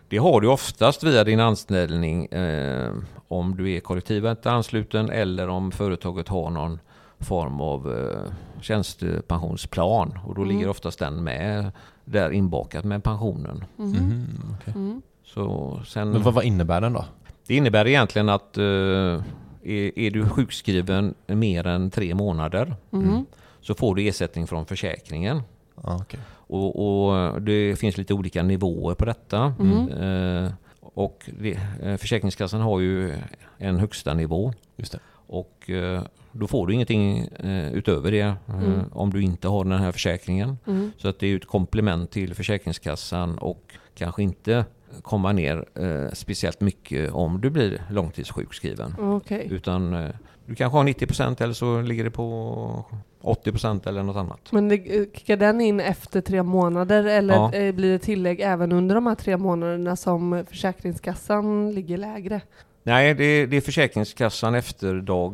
Det har du oftast via din anställning eh, om du är kollektivt ansluten eller om företaget har någon form av eh, tjänstepensionsplan. Och då Mm. ligger oftast den med där inbakat med pensionen. Mhm. Mhm. Mm. Så sen, Men vad, vad innebär den då? Det innebär egentligen att eh, är, är du sjukskriven mer än tre månader Mhm. så får du ersättning från försäkringen. Okej. Och, och det finns lite olika nivåer på detta. Mm. Eh, och det, eh, Försäkringskassan har ju en högsta nivå. Just det. Och eh, då får du ingenting eh, utöver det eh, Mm. om du inte har den här försäkringen. Mm. Så att det är ett komplement till Försäkringskassan och kanske inte komma ner eh, speciellt mycket om du blir långtidssjukskriven. Okej. Utan eh, du kanske har 90% eller så ligger det på 80% eller något annat. Men det, eh, kickar den in efter tre månader eller Ja. eh, blir det tillägg även under de här tre månaderna som Försäkringskassan ligger lägre? Nej, det, det är Försäkringskassan efter dag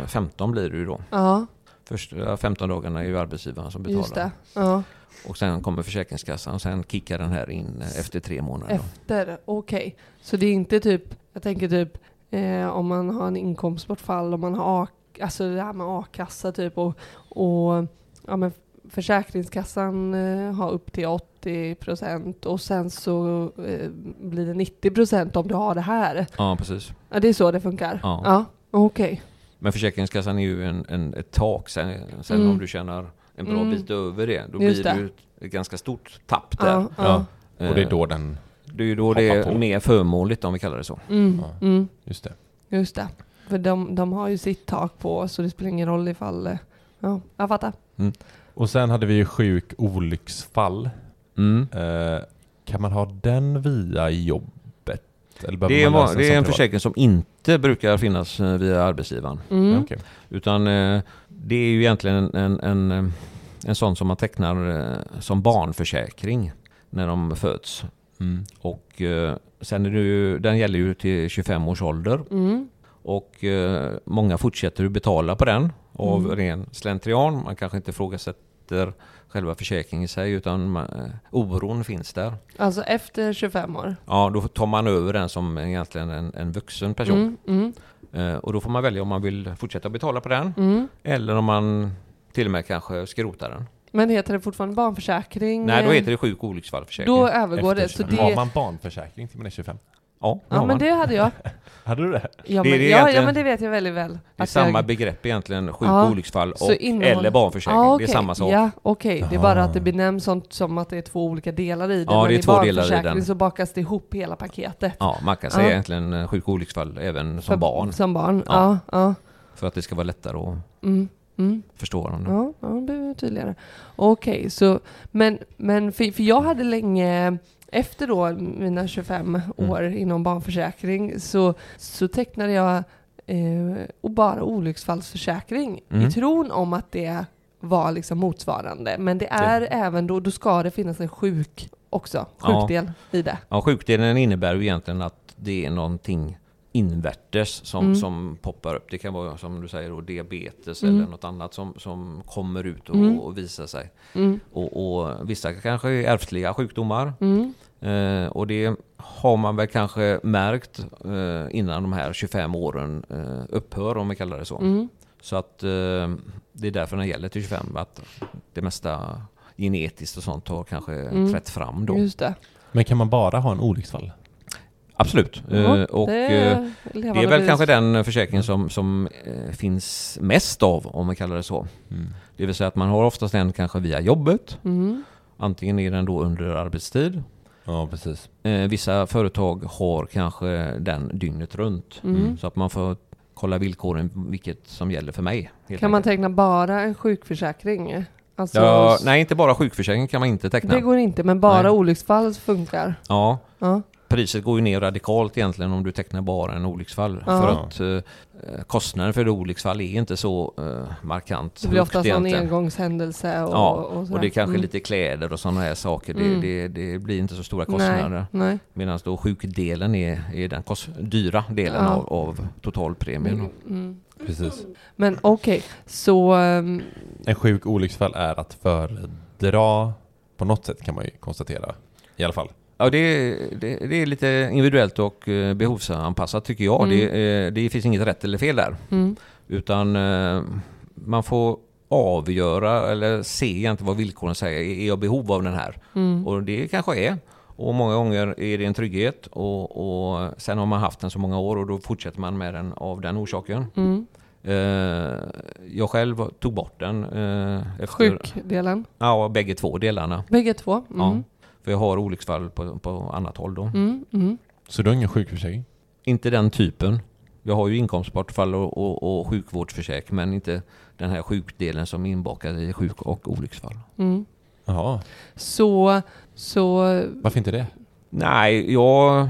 eh, 15 blir det ju då. Ja, Första 15 dagarna är ju arbetsgivaren som betalar. just det. Ja. Och sen kommer Försäkringskassan och sen kickar den här in efter tre månader. Efter, okej. Så det är inte typ, jag tänker typ eh, om man har en inkomstbortfall, om man har alltså det här med a-kassa typ och, och ja, men Försäkringskassan eh, har upp till 80 procent och sen så eh, blir det 90 procent om du har det här. Ja, precis. Ja, det är så det funkar? Ja. ja okej. Men Försäkringskassan är ju en, en, ett tak. Sen, sen Mm. om du tjänar en bra Mm. bit över det, då Just blir det ju ett, ett ganska stort tapp där. Ja, ja. Ja. Och det är Eh, då den... det är ju då det är på. mer förmånligt om vi kallar det så. Mm, Ja. mm, Just det. just det. För de, de har ju sitt tak på så det spelar ingen roll ifall... eh, Ja, jag fattar. Och sen hade vi ju sjuk olycksfall. Mm. Eh, kan man ha den via jobbet? Eller behöver Det är, man va- lösa det är en privat? försäkring som inte brukar finnas eh, via arbetsgivaren. Mm. Ja. Utan eh, det är ju egentligen en, en, en, en sån som man tecknar eh, som barnförsäkring när de föds. Mm. Och eh, sen är det ju, den gäller ju till 25 års ålder. Mm. Och eh, många fortsätter att betala på den av Mm. ren slentrian. Man kanske inte ifrågasätter själva försäkringen i sig utan man, eh, oron finns där. Alltså efter 25 år? Ja, då tar man över den som egentligen en, en vuxen person. Mm, mm, Eh, och då får man välja om man vill fortsätta betala på den mm. eller om man till och med kanske skrotar den. Men heter det fortfarande barnförsäkring? Nej, då heter det sjuk och olycksfallsförsäkring. Då övergår det. Så 25. det Har man barnförsäkring till man är 25? Ja, det ja, men det hade jag. Hade du det? Ja, Det men, det ja, ja, egentligen. men det vet jag väldigt väl. Det är samma jag- begrepp egentligen, sjuk Ja, olycksfall och, innehåll- eller barnförsäkring. Ja, Det är samma sak. Ja, okej. Det är bara att det benämns sånt som att det är två olika delar i det. Ja, men det är i två delar i den. så bakas det ihop hela paketet. Ja, man kan säga Ja. egentligen eh, sjuk och olycksfall även som För- barn. Som barn, Ja. ja. ja. För att det ska vara lättare att Mm, mm. förstå dem. Ja, ja det blir tydligare. Okej, så men, men för, för jag hade länge efter då mina 25 Mm. år inom barnförsäkring så, så tecknade jag eh, och bara olycksfallsförsäkring Mm. i tron om att det var liksom motsvarande. Men det är även då, då ska det finnas en sjuk också, Ja. sjukdel i det. Ja, sjukdelen innebär ju egentligen att det är någonting invärtes som, Mm. som poppar upp. Det kan vara som du säger då, diabetes Mm. eller något annat som, som kommer ut och, Mm. och visar sig. Mm, Och, och vissa kanske är ärftliga sjukdomar. Mm, Eh, och det har man väl kanske märkt eh, innan de här 25 åren eh, upphör om vi kallar det så. mm. Så att eh, det är därför den gäller till 25. Att det mesta genetiskt och sånt har kanske Mm. trätt fram då. Just det. Men kan man bara ha en olycksfall? Absolut. Eh, och det eh, är det är väl kanske den försäkringen som, som eh, finns mest av, om man kallar det så. Mm. Det vill säga att man har oftast den kanske via jobbet. Mm. Antingen är den då under arbetstid. Ja, precis. Eh, vissa företag har kanske den dygnet runt. Mm. Så att man får kolla villkoren, vilket som gäller för mig. helt Kan man enkelt. teckna bara en sjukförsäkring? Alltså, Ja, nej, inte bara sjukförsäkring kan man inte teckna. det går inte, men bara Nej. olycksfall funkar. Ja, Ja. Priset går ju ner radikalt egentligen om du tecknar bara en olycksfall. Ja. För att eh, kostnaden för ett olycksfall är inte så eh, markant Det blir oftast någon egentligen. engångshändelse. Och, Ja, och, och, det är kanske Mm. lite kläder och sådana här saker. Mm. Det, det, det blir inte så stora kostnader. Nej, nej. Medan då sjukdelen är, är den kost, dyra delen Ja. av, av totalpremien. Mm, mm. precis. Men okej, så... ehm, En sjuk olycksfall är att föredra på något sätt kan man ju konstatera. I alla fall. Ja, det, det, det är lite individuellt och eh, behovsanpassat tycker jag. Mm. Det, eh, det finns inget rätt eller fel där. mm, Utan eh, man får avgöra eller se egentligen vad villkoren säger. Är jag behov av den här? mm, Och det kanske är. Och många gånger är det en trygghet och, och sen har man haft den så många år och då fortsätter man med den av den orsaken. mm. Jag själv tog bort den. Eh, efter, Sjukdelen. Ja, bägge två delarna. Bägge två. Mm. Ja, för jag har olycksfall på, på annat håll då. Mm, mm. Så du har ingen sjukförsäkring? Inte den typen. Jag har ju inkomstbortfall och, och, och sjukvårdsförsäkring men inte den här sjukdelen som är inbakad i sjuk och olycksfall. Mm. Jaha. Så, så... Varför inte det? Nej, jag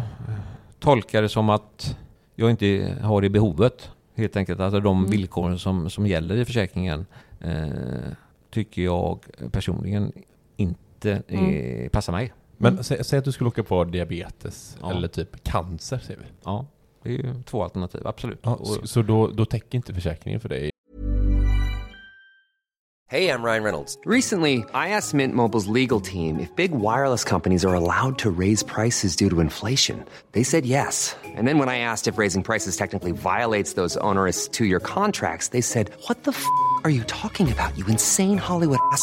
tolkar det som att jag inte har det behovet. Helt enkelt alltså de Mm. villkoren som, som gäller i försäkringen eh, tycker jag personligen inte eh, passar mig. Men Mm. sä, säg att du skulle åka på diabetes Ja. eller typ cancer, säger vi. Ja, det är ju två alternativ, absolut. Ja, Och- så så då, då täcker inte försäkringen för dig? Hey, I'm Ryan Reynolds. Recently, I asked Mint Mobile's legal team if big wireless companies are allowed to raise prices due to inflation. They said yes. And then when I asked if raising prices technically violates those onerous two year contracts, they said, What the f are you talking about, you insane Hollywood ass?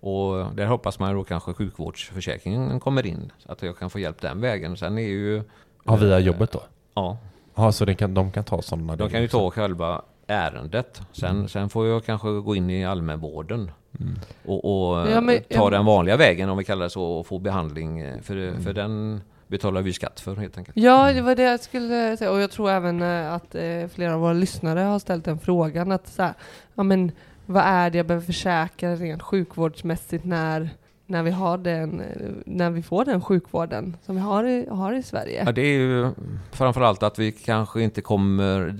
Och där hoppas man då kanske sjukvårdsförsäkringen kommer in. Så att jag kan få hjälp den vägen. Sen är ju... Ja, via jobbet då? Ja, Ja, så det kan, de kan ta sådana de kan ju ta själva ärendet. Sen, sen får jag kanske gå in i allmänvården. Och, och Ja, men- ta ja. den vanliga vägen om vi kallar det så och få behandling. eh, För, för den betalar vi skatt för helt enkelt. Ja, det var det jag skulle säga. Och jag tror även eh, att eh, flera av våra lyssnare har ställt den frågan. Att så här, ja men vad är det jag behöver försäkra rent sjukvårdsmässigt när, när, vi, har den, när vi får den sjukvården som vi har i, har i Sverige? Ja, det är ju framförallt att vi kanske inte kommer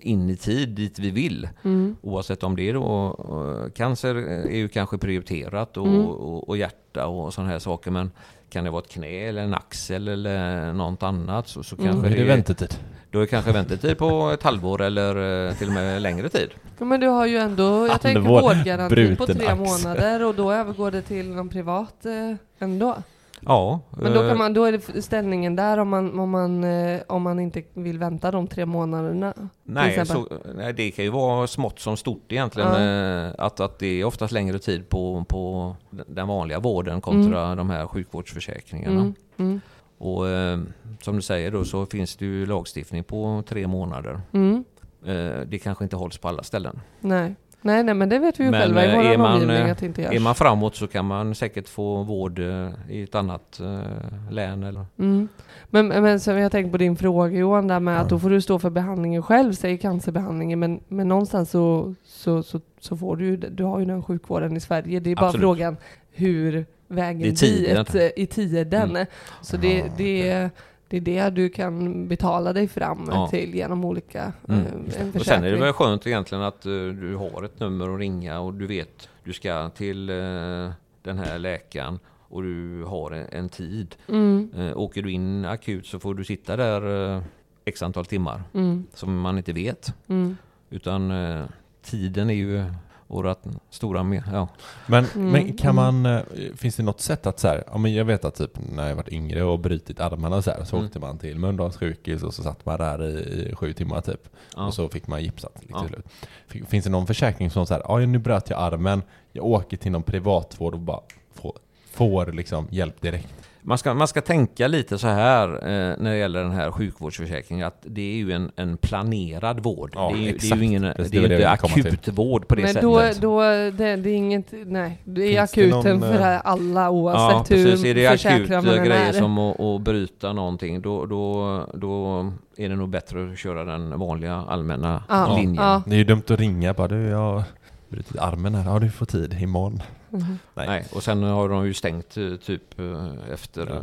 in i tid dit vi vill. Mm. Oavsett om det är då, eh, cancer är ju kanske prioriterat och, Mm. och, och hjärta och sådana här saker. Men kan det vara ett knä eller en axel eller något annat så, så Mm. kanske Då är det väntetid. Då är det kanske väntetid på ett halvår eller eh, till och med längre tid. Ja, men du har ju ändå, jag tänker Halvår, vårdgarantin på tre axel. månader och då övergår det till någon privat eh, ändå. Ja, Men då, eh, kan man, då är det ställningen där om man, om, man, eh, om man inte vill vänta de tre månaderna. Nej, så, nej, det kan ju vara smått som stort egentligen. Ja. eh, Att, att det är oftast längre tid på, på den vanliga vården kontra de här sjukvårdsförsäkringarna. Mm, mm, Och eh, som du säger då så finns det ju lagstiftning på tre månader. mm. Eh, det kanske inte hålls på alla ställen. Nej. Nej, nej, men det vet vi ju Men själva i eh, vår omgivning eh, att det inte görs. är man framåt så kan man säkert få vård eh, i ett annat län eller Mm. Men, men så jag tänkt på din fråga Johan, där med att då får du stå för behandlingen själv, säg cancerbehandlingen, men, men någonstans så, så, så, så får du du har ju den sjukvården i Sverige. Det är bara Absolut. frågan hur vägen I tiden. dit, i tiden. Mm. Så det, det, det är det du kan betala dig fram Ja. till genom olika, Mm. eh. Och sen är det väl skönt egentligen att eh, du har ett nummer att ringa och du vet du ska till eh, den här läkaren och du har en, en tid. Mm. Åker du in akut så får du sitta där eh, x antal timmar Mm. som man inte vet. Mm. Utan tiden är ju vårat stora... me- Ja. Men, Mm, men kan man, eh, finns det något sätt att så här, ja men jag vet att typ när jag varit yngre och brutit armarna så här, så Mm. åkte man till Mölndals sjukhus och så satt man där i, i sju timmar typ. Ja. Och så fick man gipsat lite Ja. till slut. Fin- Finns det någon försäkring som så här, ja nu bröt jag armen, jag åker till någon privatvård och bara får, får liksom hjälp direkt. Man ska, man ska tänka lite så här eh, när det gäller den här sjukvårdsförsäkringen att det är ju en, en planerad vård. Ja, det är ju, det är exakt. ju ingen, Precis, det är det inte akutvård på det Men sättet. då, då det, det är inget, nej, det är Finns det akuten någon, för eh, Ja, alla oavsett precis. hur Är det man än grejer är. som att, att bryta någonting, då, då, då är det nog bättre att köra den vanliga allmänna Ja, linjen. ja. Det är ju dumt att ringa bara, du jag har brutit armen här, ja du får tid imorgon. Nej. Nej, och sen har de ju stängt eh, typ eh, efter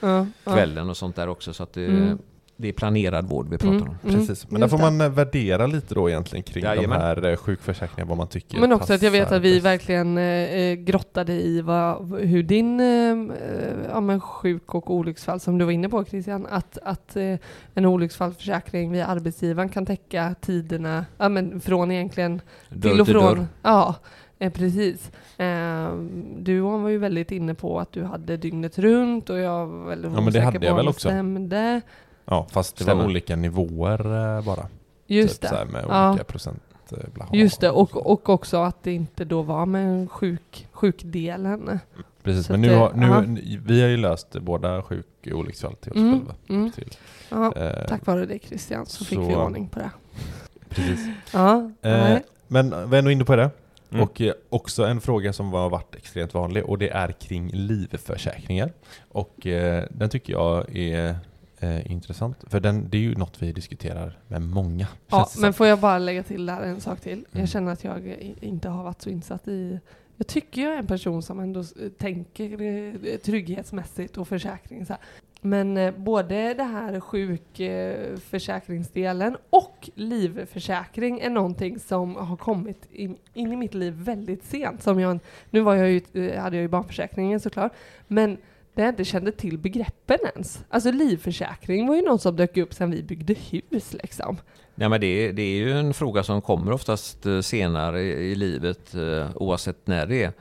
ja. kvällen och sånt där också. Så att det, Mm. det är planerad vård vi pratar Mm, om. mm, Precis, men där får man eh, värdera lite då egentligen kring Jajamän. de här eh, sjukförsäkringarna, vad man tycker Men också att jag vet att vi verkligen eh, grottade i vad, hur din eh, eh, ja, men sjuk och olycksfall, som du var inne på Christian, att, att eh, en olycksfallsförsäkring via arbetsgivaren kan täcka tiderna ja, men från egentligen Dörr till och till från. dörr. Ja, eh, precis. Eh, du var ju väldigt inne på att du hade dygnet runt och jag var väldigt Ja, men det hade på jag väl också. Stämde. Ja, fast det Stämmer. var olika nivåer eh, bara. Just typ Så här det. med Ja. olika procent eh, blaha. Just det, och, och också att det inte då var med sjuk, sjukdelen. Precis, så men nu det- har, nu, aha. vi har ju löst båda sjuk och olycksfall till oss Mm, själva. mm. Till, Ja, eh, tack vare dig Christian så fick så- vi ordning på det. Precis. Ja, Eh, men vi är ändå inne på det. Mm. Och eh, också en fråga som har varit extremt vanlig och det är kring livförsäkringar. Och eh, den tycker jag är eh, intressant. För den, det är ju något vi diskuterar med många. ja, men får jag bara lägga till där en sak till? Mm. Jag känner att jag inte har varit så insatt i jag tycker jag är en person som ändå tänker eh, trygghetsmässigt och försäkring. Så här. Men eh, både det här sjukförsäkringsdelen eh, och livförsäkring är någonting som har kommit in, in i mitt liv väldigt sent. Som jag, nu var jag ju, eh, hade jag ju barnförsäkringen såklart, men där jag inte kände till begreppen ens. Alltså livförsäkring var ju något som dök upp sen vi byggde hus liksom. Nej, men det, det är ju en fråga som kommer oftast senare i, i livet oavsett när det är.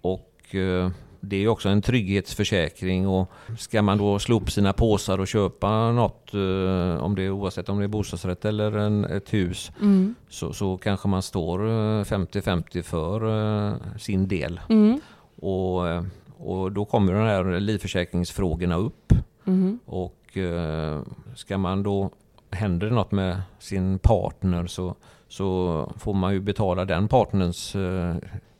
Och det är också en trygghetsförsäkring och ska man då slå upp sina påsar och köpa något, eh, om det är, oavsett om det är bostadsrätt eller en, ett hus, Mm. så, så kanske man står eh, 50-50 för eh, sin del. Mm. Och, eh, och då kommer de här livförsäkringsfrågorna upp. Mm. Och eh, ska man då, händer det något med sin partner så, så får man ju betala den partnerns eh,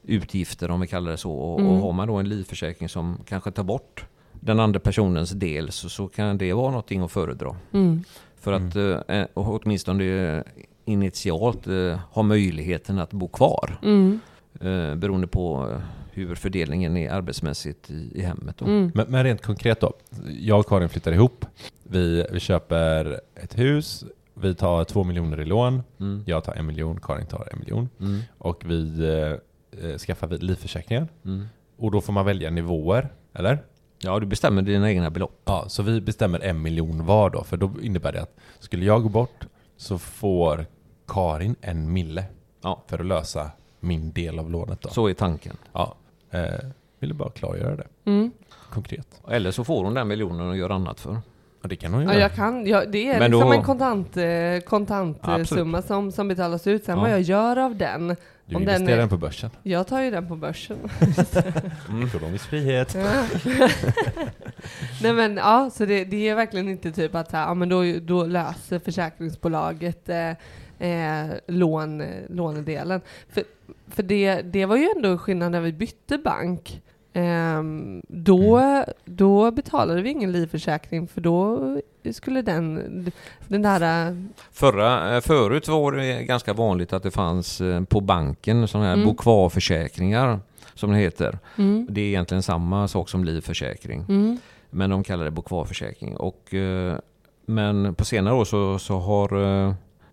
utgifter om vi kallar det så. Och, Mm. och har man då en livförsäkring som kanske tar bort den andra personens del så, så kan det vara någonting att föredra. Mm. För att eh, och åtminstone eh, initialt eh, ha möjligheten att bo kvar. Mm. Eh, beroende på eh, hur fördelningen är arbetsmässigt i, i hemmet. Då. Mm. Men, men rent konkret då. Jag och Karin flyttar ihop. Vi, vi köper ett hus. Vi tar två miljoner i lån. Mm. Jag tar en miljon, Karin tar en miljon. Mm. Och vi eh, skaffar vi livförsäkringar. Mm. Och då får man välja nivåer, eller? Ja, du bestämmer dina egna belopp. Ja, så vi bestämmer en miljon var då. För då innebär det att skulle jag gå bort så får Karin en mille. Ja. För att lösa min del av lånet då. Så är tanken. Ja. Eh, ville bara klargöra det. Mm. Konkret. Eller så får hon den miljonen och gör annat för. Ja, det kan hon ju Ja, göra. jag kan, ja, det är Men liksom då- en kontant, eh, kontantsumma Absolut. som, som betalas ut. Sen Ja. vad jag gör av den, Du om investerar den är- den på börsen. jag tar ju den på börsen. Ekonomisk frihet. Nej men ja, så det, det är verkligen inte typ att så här, ja, men då, då löser försäkringsbolaget eh, eh, lån, lånedelen. För, för det, det var ju ändå skillnad när vi bytte bank. Ehm, då, då betalade vi ingen livförsäkring för då skulle den, den där... eh, Förra, eh, förut var det ganska vanligt att det fanns eh, på banken sådana här Mm. bo kvar-försäkringar som det heter. Mm, Det är egentligen samma sak som livförsäkring. mm, Men de kallar det bo kvar-försäkring. Och, eh, men på senare år så, så har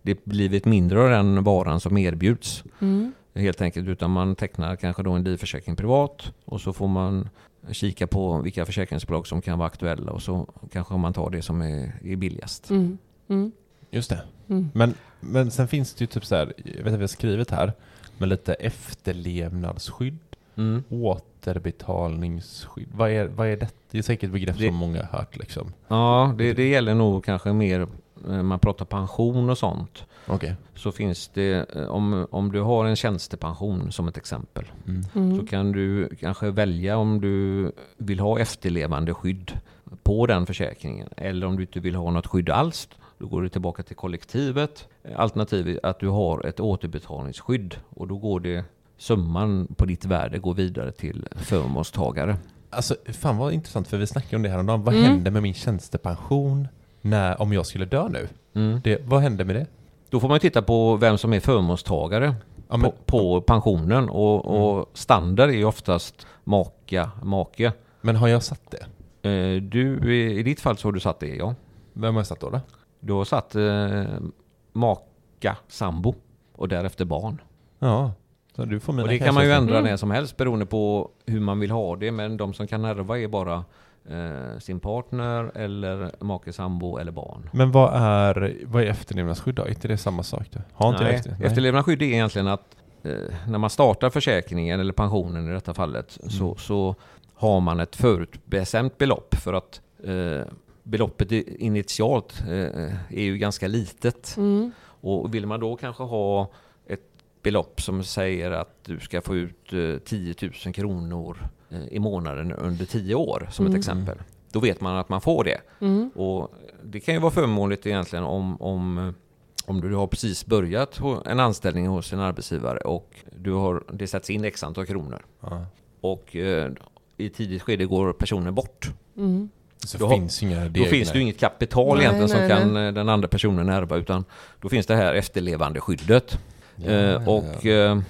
det blivit mindre av den varan som erbjuds. mm, Helt enkelt utan man tecknar kanske då en livförsäkring privat och så får man kika på vilka försäkringsbolag som kan vara aktuella och så kanske man tar det som är, är billigast. mm, mm, Just det. mm. Men, men sen finns det ju typ så här, jag vet inte vad jag har skrivit här, med lite efterlevnadsskydd, Mm. återbetalningsskydd. Vad är, vad är det? Det är säkert ett begrepp Det- som många har hört liksom. Ja, det, det gäller nog kanske mer man pratar pension och sånt. Okej. Så finns det, eh, om, om du har en tjänstepension som ett exempel, Mm. så Mm. kan du kanske välja om du vill ha efterlevande skydd på den försäkringen. Eller om du inte vill ha något skydd alls, då går du tillbaka till kollektivet. Alternativet att du har ett återbetalningsskydd och då går det summan på ditt värde går vidare till förmånstagare. Alltså, fan vad intressant, för vi snackade om det här om dagen. Vad Mm. händer med min tjänstepension när, om jag skulle dö nu? Mm. Det, vad händer med det? Då får man titta på vem som är förmånstagare Ja, men, på, på pensionen och, och standard är ju oftast maka, make. men har jag satt det? Eh, Du, i ditt fall så har du satt det, ja. Vem har jag satt då? då? Du har satt eh, maka, sambo och därefter barn. Ja, så du får mina och det kan man ju ändra Mm. när som helst beroende på hur man vill ha det. Men de som kan ärva är bara eh, sin partner eller make, sambo eller barn. Men vad är, vad är efterlevnadsskydd då? Är inte det samma sak? Då? Har inte Nej, efter, nej. efterlevnadsskydd är egentligen att eh, när man startar försäkringen eller pensionen i detta fallet så, Mm. så har man ett förutbestämt belopp för att eh, beloppet initialt eh, är ju ganska litet. Mm. Och vill man då kanske ha ett belopp som säger att du ska få ut eh, 10 000 kronor eh, i månaden under 10 år som Mm. ett exempel. Då vet man att man får det. Mm. Och det kan ju vara förmånligt egentligen om, om, eh, om du har precis börjat en anställning hos en arbetsgivare och du har, det sätts in x antal kronor. Ja. Och eh, i tidigt skede går personen bort. Mm. Så Då finns inga Då finns det ju inget kapital Nej, egentligen som nej, kan eh, den andra personen ärva utan då finns det här efterlevande skyddet. Eh, och eh,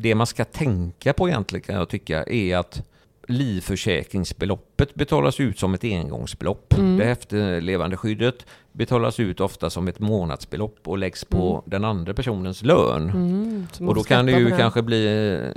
det man ska tänka på egentligen kan jag tycka är att livförsäkringsbeloppet betalas ut som ett engångsbelopp. Mm. Det efterlevande skyddet betalas ut ofta som ett månadsbelopp och läggs på Mm. den andra personens lön. Mm. Och då kan det ju det. kanske bli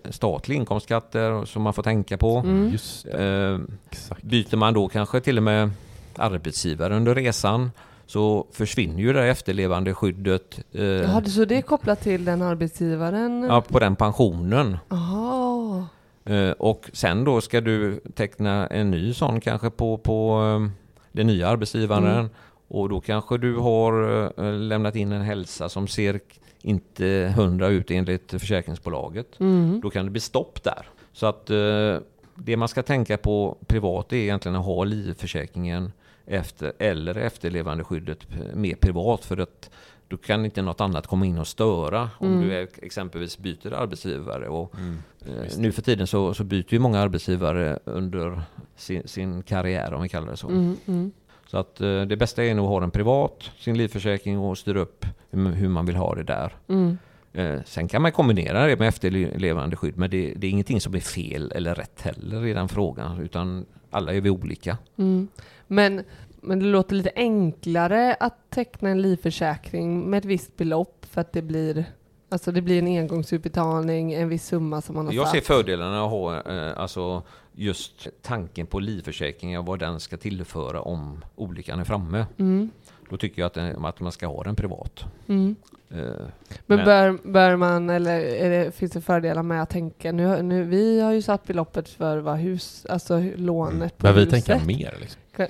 eh, statlig inkomstskatter som man får tänka på. Mm. Just det, Eh, exakt. Byter man då kanske till och med arbetsgivare under resan så försvinner ju det efterlevande skyddet eh, Jaha, så det är kopplat till den arbetsgivaren? ja, på den pensionen. Aha. Eh, och sen då ska du teckna en ny sån kanske på, på eh, den nya arbetsgivaren. Mm. Och då kanske du har eh, lämnat in en hälsa som ser inte hundra ut enligt försäkringsbolaget. Mm. Då kan det bli stopp där. Så att eh, det man ska tänka på privat är egentligen att ha livförsäkringen efter, eller efterlevandeskyddet mer privat för att då kan inte något annat komma in och störa om Mm. du är, exempelvis byter arbetsgivare. Och, Mm. eh, nu för tiden så, så byter ju många arbetsgivare under sin, sin karriär om vi kallar det så. Mm. Mm. Så att eh, det bästa är nog att ha den privat, sin livförsäkring och styra upp hur, hur man vill ha det där. Mm. Eh, sen kan man kombinera det med efterlevande skydd, men det, det är ingenting som är fel eller rätt heller i den frågan, utan alla är vi olika. Mm. Men, men det låter lite enklare att teckna en livförsäkring med ett visst belopp för att det blir, alltså det blir en engångsutbetalning, en viss summa som man har Jag ser satt. fördelarna att ha eh, alltså just tanken på livförsäkringen och vad den ska tillföra om olyckan är framme. Mm. Då tycker jag att, den- att man ska ha den privat. Mm. Eh, Men, Men- Bör, bör man, eller är det, finns det fördelar med att tänka, nu, nu, vi har ju satt beloppet för vad hus, alltså lånet på Men vi huset. tänker mer liksom. Kan,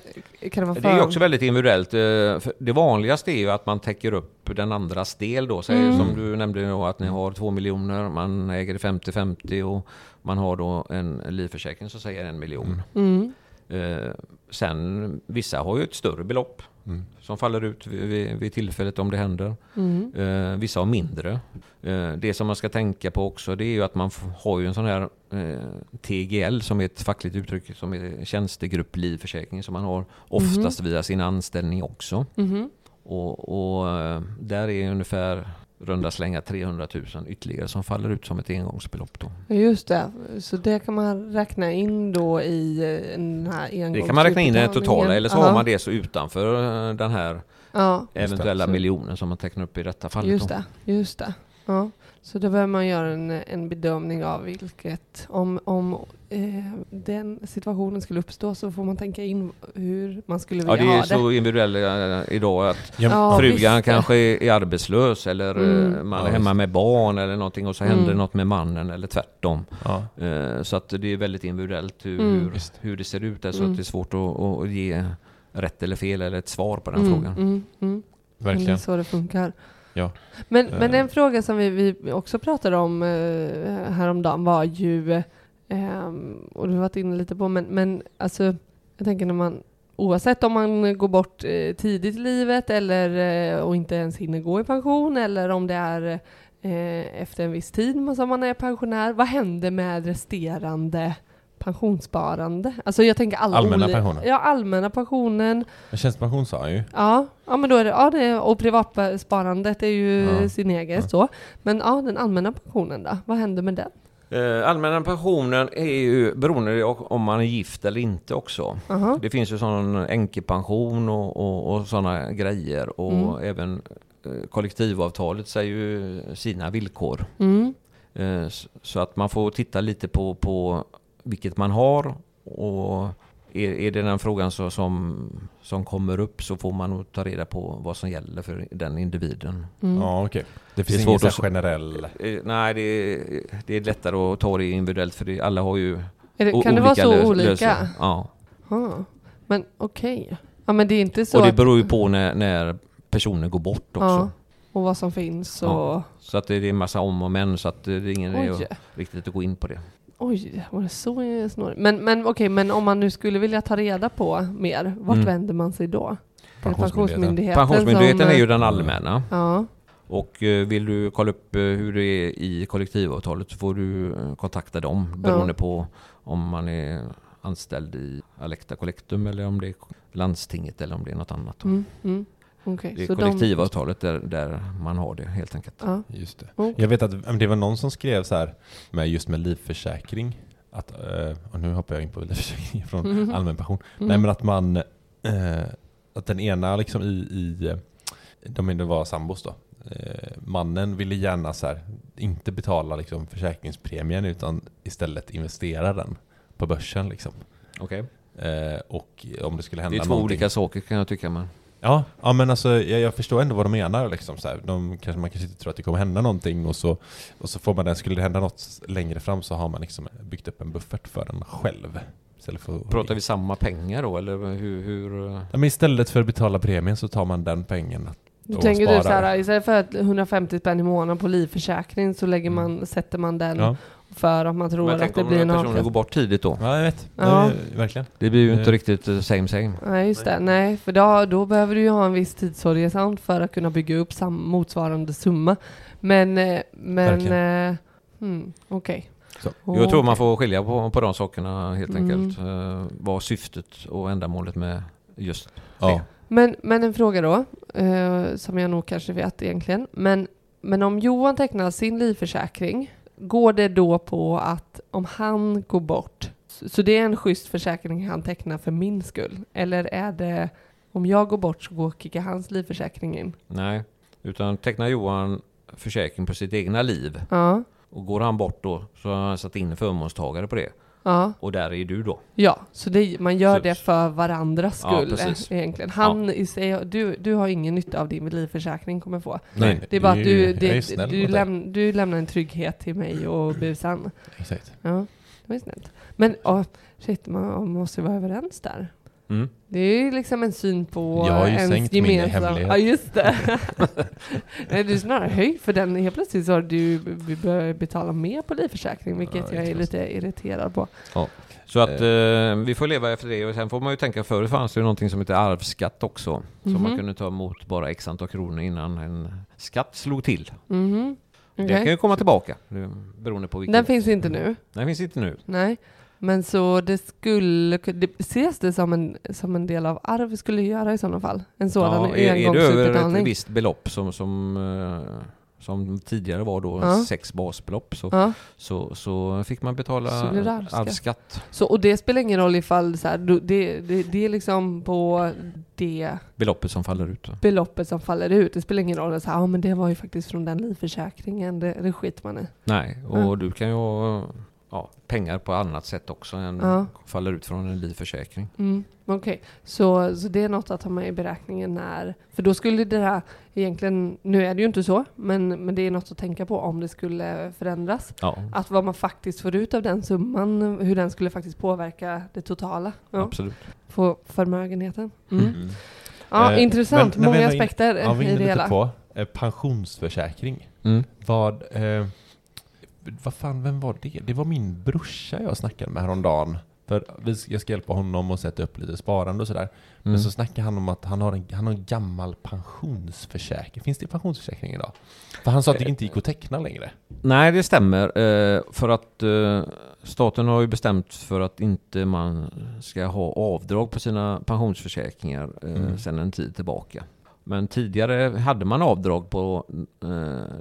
kan det vara Det är också väldigt individuellt. eh, Det vanligaste är ju att man täcker upp den andras del då. Säg Mm. som du nämnde då att ni har två miljoner, man äger 50-50 och man har då en livförsäkring som säger en miljon. Mm. Eh, sen, vissa har ju ett större belopp Mm. som faller ut vid, vid, tillfället om det händer. Mm. Eh, vissa har mindre. Eh, det som man ska tänka på också det är ju att man har ju en sån här eh, TGL som är ett fackligt uttryck som är tjänstegrupplivförsäkring som man har oftast via sin anställning också. Mhm. Och, och där är ungefär runda slänga 300 000 ytterligare som faller ut som ett engångsbelopp då. Just det, så det kan man räkna in då i eh, den här Det kan man räkna in i det totala eller så Ja. har man det så utanför eh, den här Ja, eventuella miljonen som man tecknar upp i detta fallet. just då. det. Just det. Ja. Så då behöver man göra en, en bedömning av vilket, om, om eh, den situationen skulle uppstå så får man tänka in hur man skulle Ja, vilja det är ha så det. individuellt eh, idag att Ja, frugan visst. kanske är, är arbetslös eller Mm. eh, man Ja, är hemma visst. med barn eller någonting och så Mm. händer något med mannen eller tvärtom. Ja. Eh, Så att det är väldigt individuellt hur, Mm. hur, hur det ser ut där, så Mm. att det är svårt att, att ge rätt eller fel eller ett svar på den Mm, frågan. mm, mm. Men Det är Verkligen. så det funkar. Ja. Men, men Eh. en fråga som vi, vi också pratade om eh, häromdagen var ju, eh, och du har varit inne lite på, men, men alltså, jag tänker när man, oavsett om man går bort eh, tidigt i livet eller eh, och inte ens hinner gå i pension eller om det är eh, efter en viss tid som man är pensionär, vad händer med resterande pensionssparande? Alltså jag tänker alla Allmänna pensionen. Ja, allmänna pensionen. Men Tjänstepension sa han ju. Ja, ja men då är det, ja, det och privatsparandet är ju Ja. sin egen Ja. så. Men ja, den allmänna pensionen då? Vad händer med den? Eh, Allmänna pensionen är ju beroende om man är gift eller inte också. Aha. Det finns ju sån änkepension och, och, och sådana grejer och Mm. även eh, kollektivavtalet säger ju sina villkor. Mm. Eh, Så att man får titta lite på, på vilket man har och är, är det den frågan så, som, som kommer upp så får man nog ta reda på vad som gäller för den individen. Mm. Ja, okej. Det Det finns är ingen svårt så här att- generell... Eh, Nej, det är, det är lättare att ta det individuellt för det, alla har ju Är det, kan det vara olika så lös- olika? lösningar. Ja. Ja. Men okej. Ja men det är inte så Och det att- beror ju på när, när personen går bort också. Ja, och vad som finns och... Ja. Så att det är en massa om och men så att det är ingen idé riktigt att gå in på det. Oj, var det så snårigt? Men, men okej, men om man nu skulle vilja ta reda på mer, vart Mm. vänder man sig då? Pensionsmyndigheten. Pensionsmyndigheten som, är ju den allmänna. Ja. Och eh, vill du kolla upp eh, hur det är i kollektivavtalet så får du eh, kontakta dem beroende på om man är anställd i Alecta Collectum eller om det är landstinget eller om det är något annat. Mm, mm. Okej, Det är så de- kollektivavtalet där, där man har det helt enkelt. Ja. Just det. Okej. Jag vet att det var någon som skrev så här med just med livförsäkring. Att, eh, och nu hoppar jag in på livförsäkring från Mhm. allmän pension. Mm. Nej men att man, eh, att den ena liksom i, i de det var sambos då. Eh, mannen ville gärna så här, inte betala liksom försäkringspremien utan istället investera den på börsen liksom. Okej. Eh, och om det skulle Det hända är två någonting. olika saker kan jag tycka. Men... Ja, ja men alltså jag, jag förstår ändå vad de menar. Liksom, så här. De, kanske, man kanske inte tror att det kommer hända någonting och så, och så får man den, skulle det hända något längre fram så har man liksom byggt upp en buffert för den själv. För, Pratar vi samma pengar då eller hur? hur... ja, men istället för att betala premien så tar man den pengen. Och tänker sparar. du såhär, istället för att 150 spänn i månaden på livförsäkring så lägger man, sätter man den Ja. För att man tror Men att det blir en personen går avkastning. bort tidigt då? Ja, jag vet. Ja. Ja. verkligen. Det blir ju inte riktigt same same. Nej, just det. Nej, för då, då behöver du ju ha en viss tidshorisont för att kunna bygga upp sam, motsvarande summa. Men, eh, men, eh, hmm, okej. Så. Jag tror man får skilja på, på de sakerna helt Mm. enkelt. Eh, vad syftet och ändamålet med just Ja. det. Men, men en fråga då, eh, som jag nog kanske vet egentligen. Men, men om Johan tecknar sin livförsäkring, går det då på att om han går bort, så det är en schysst försäkring han tecknar för min skull? Eller är det om jag går bort så går, kickar hans livförsäkring in? Nej, utan tecknar Johan försäkring på sitt egna liv Ja, och går han bort då så har han satt in förmånstagare på det. Ja. Och där är du då. Ja, så det, man gör Så- det för varandras Ja, skull eh, egentligen. Han i sig, du, du har ingen nytta av din livförsäkring kommer få. Nej, Det är bara att du, det, du, läm, du lämnar en trygghet till mig och busan. Exakt. Ja, det var ju snällt. Men oh, shit, man måste ju vara överens där. Mm. Det är ju liksom en syn på Jag har ju ens sänkt min gemensam... hemlighet. Ja, just det. Nej, du snarare höjt för den. Helt plötsligt så har du börjat betala mer på livförsäkring, vilket Ja, jag är lite irriterad på. Så att eh, vi får leva efter det och sen får man ju tänka förr fanns det ju någonting som heter arvsskatt också. Som man Mhm. kunde ta emot bara x antal kronor innan en skatt slog till. Mhm. Det Okej. kan ju komma tillbaka beroende på vilken. Den finns inte nu. Den finns inte nu. Nej. Men så det skulle, det ses det som en, som en del av arv skulle göra i sådana fall? En sådan Ja, är, är det över ett visst belopp som, som, eh, som tidigare var då Ja. sex basbelopp så, Ja. så, så fick man betala Så arvsskatt. Så, och det spelar ingen roll ifall så här, det, det, det är liksom på det Beloppet som faller ut. beloppet som faller ut. Det spelar ingen roll. Här, ja, men det var ju faktiskt från den livförsäkringen. Det, det skiter man i. Nej, och Ja. du kan ju ja, pengar på annat sätt också än Ja. faller ut från en livförsäkring. Mm, Okej, så, så det är något att ta med i beräkningen när... För då skulle det här egentligen... Nu är det ju inte så, men, men det är något att tänka på om det skulle förändras. Ja, Att vad man faktiskt får ut av den summan, hur den skulle faktiskt påverka det totala. Ja, absolut. på förmögenheten. Mm. Mm. Ja, Eh, intressant. men Många är in- aspekter Ja, i inne det hela. på eh, pensionsförsäkring. Mm. Vad, eh, vad fan, vem var det? Det var min brorsa jag snackade med häromdagen. För jag ska hjälpa honom att sätta upp lite sparande och sådär. Men Mm. så snackade han om att han har en, han har en gammal pensionsförsäkring. Finns det pensionsförsäkring idag? För han sa att det inte gick att teckna längre. Nej, det stämmer. Eh, för att eh, staten har ju bestämt för att inte man ska ha avdrag på sina pensionsförsäkringar eh, Mm. sedan en tid tillbaka. Men tidigare hade man avdrag på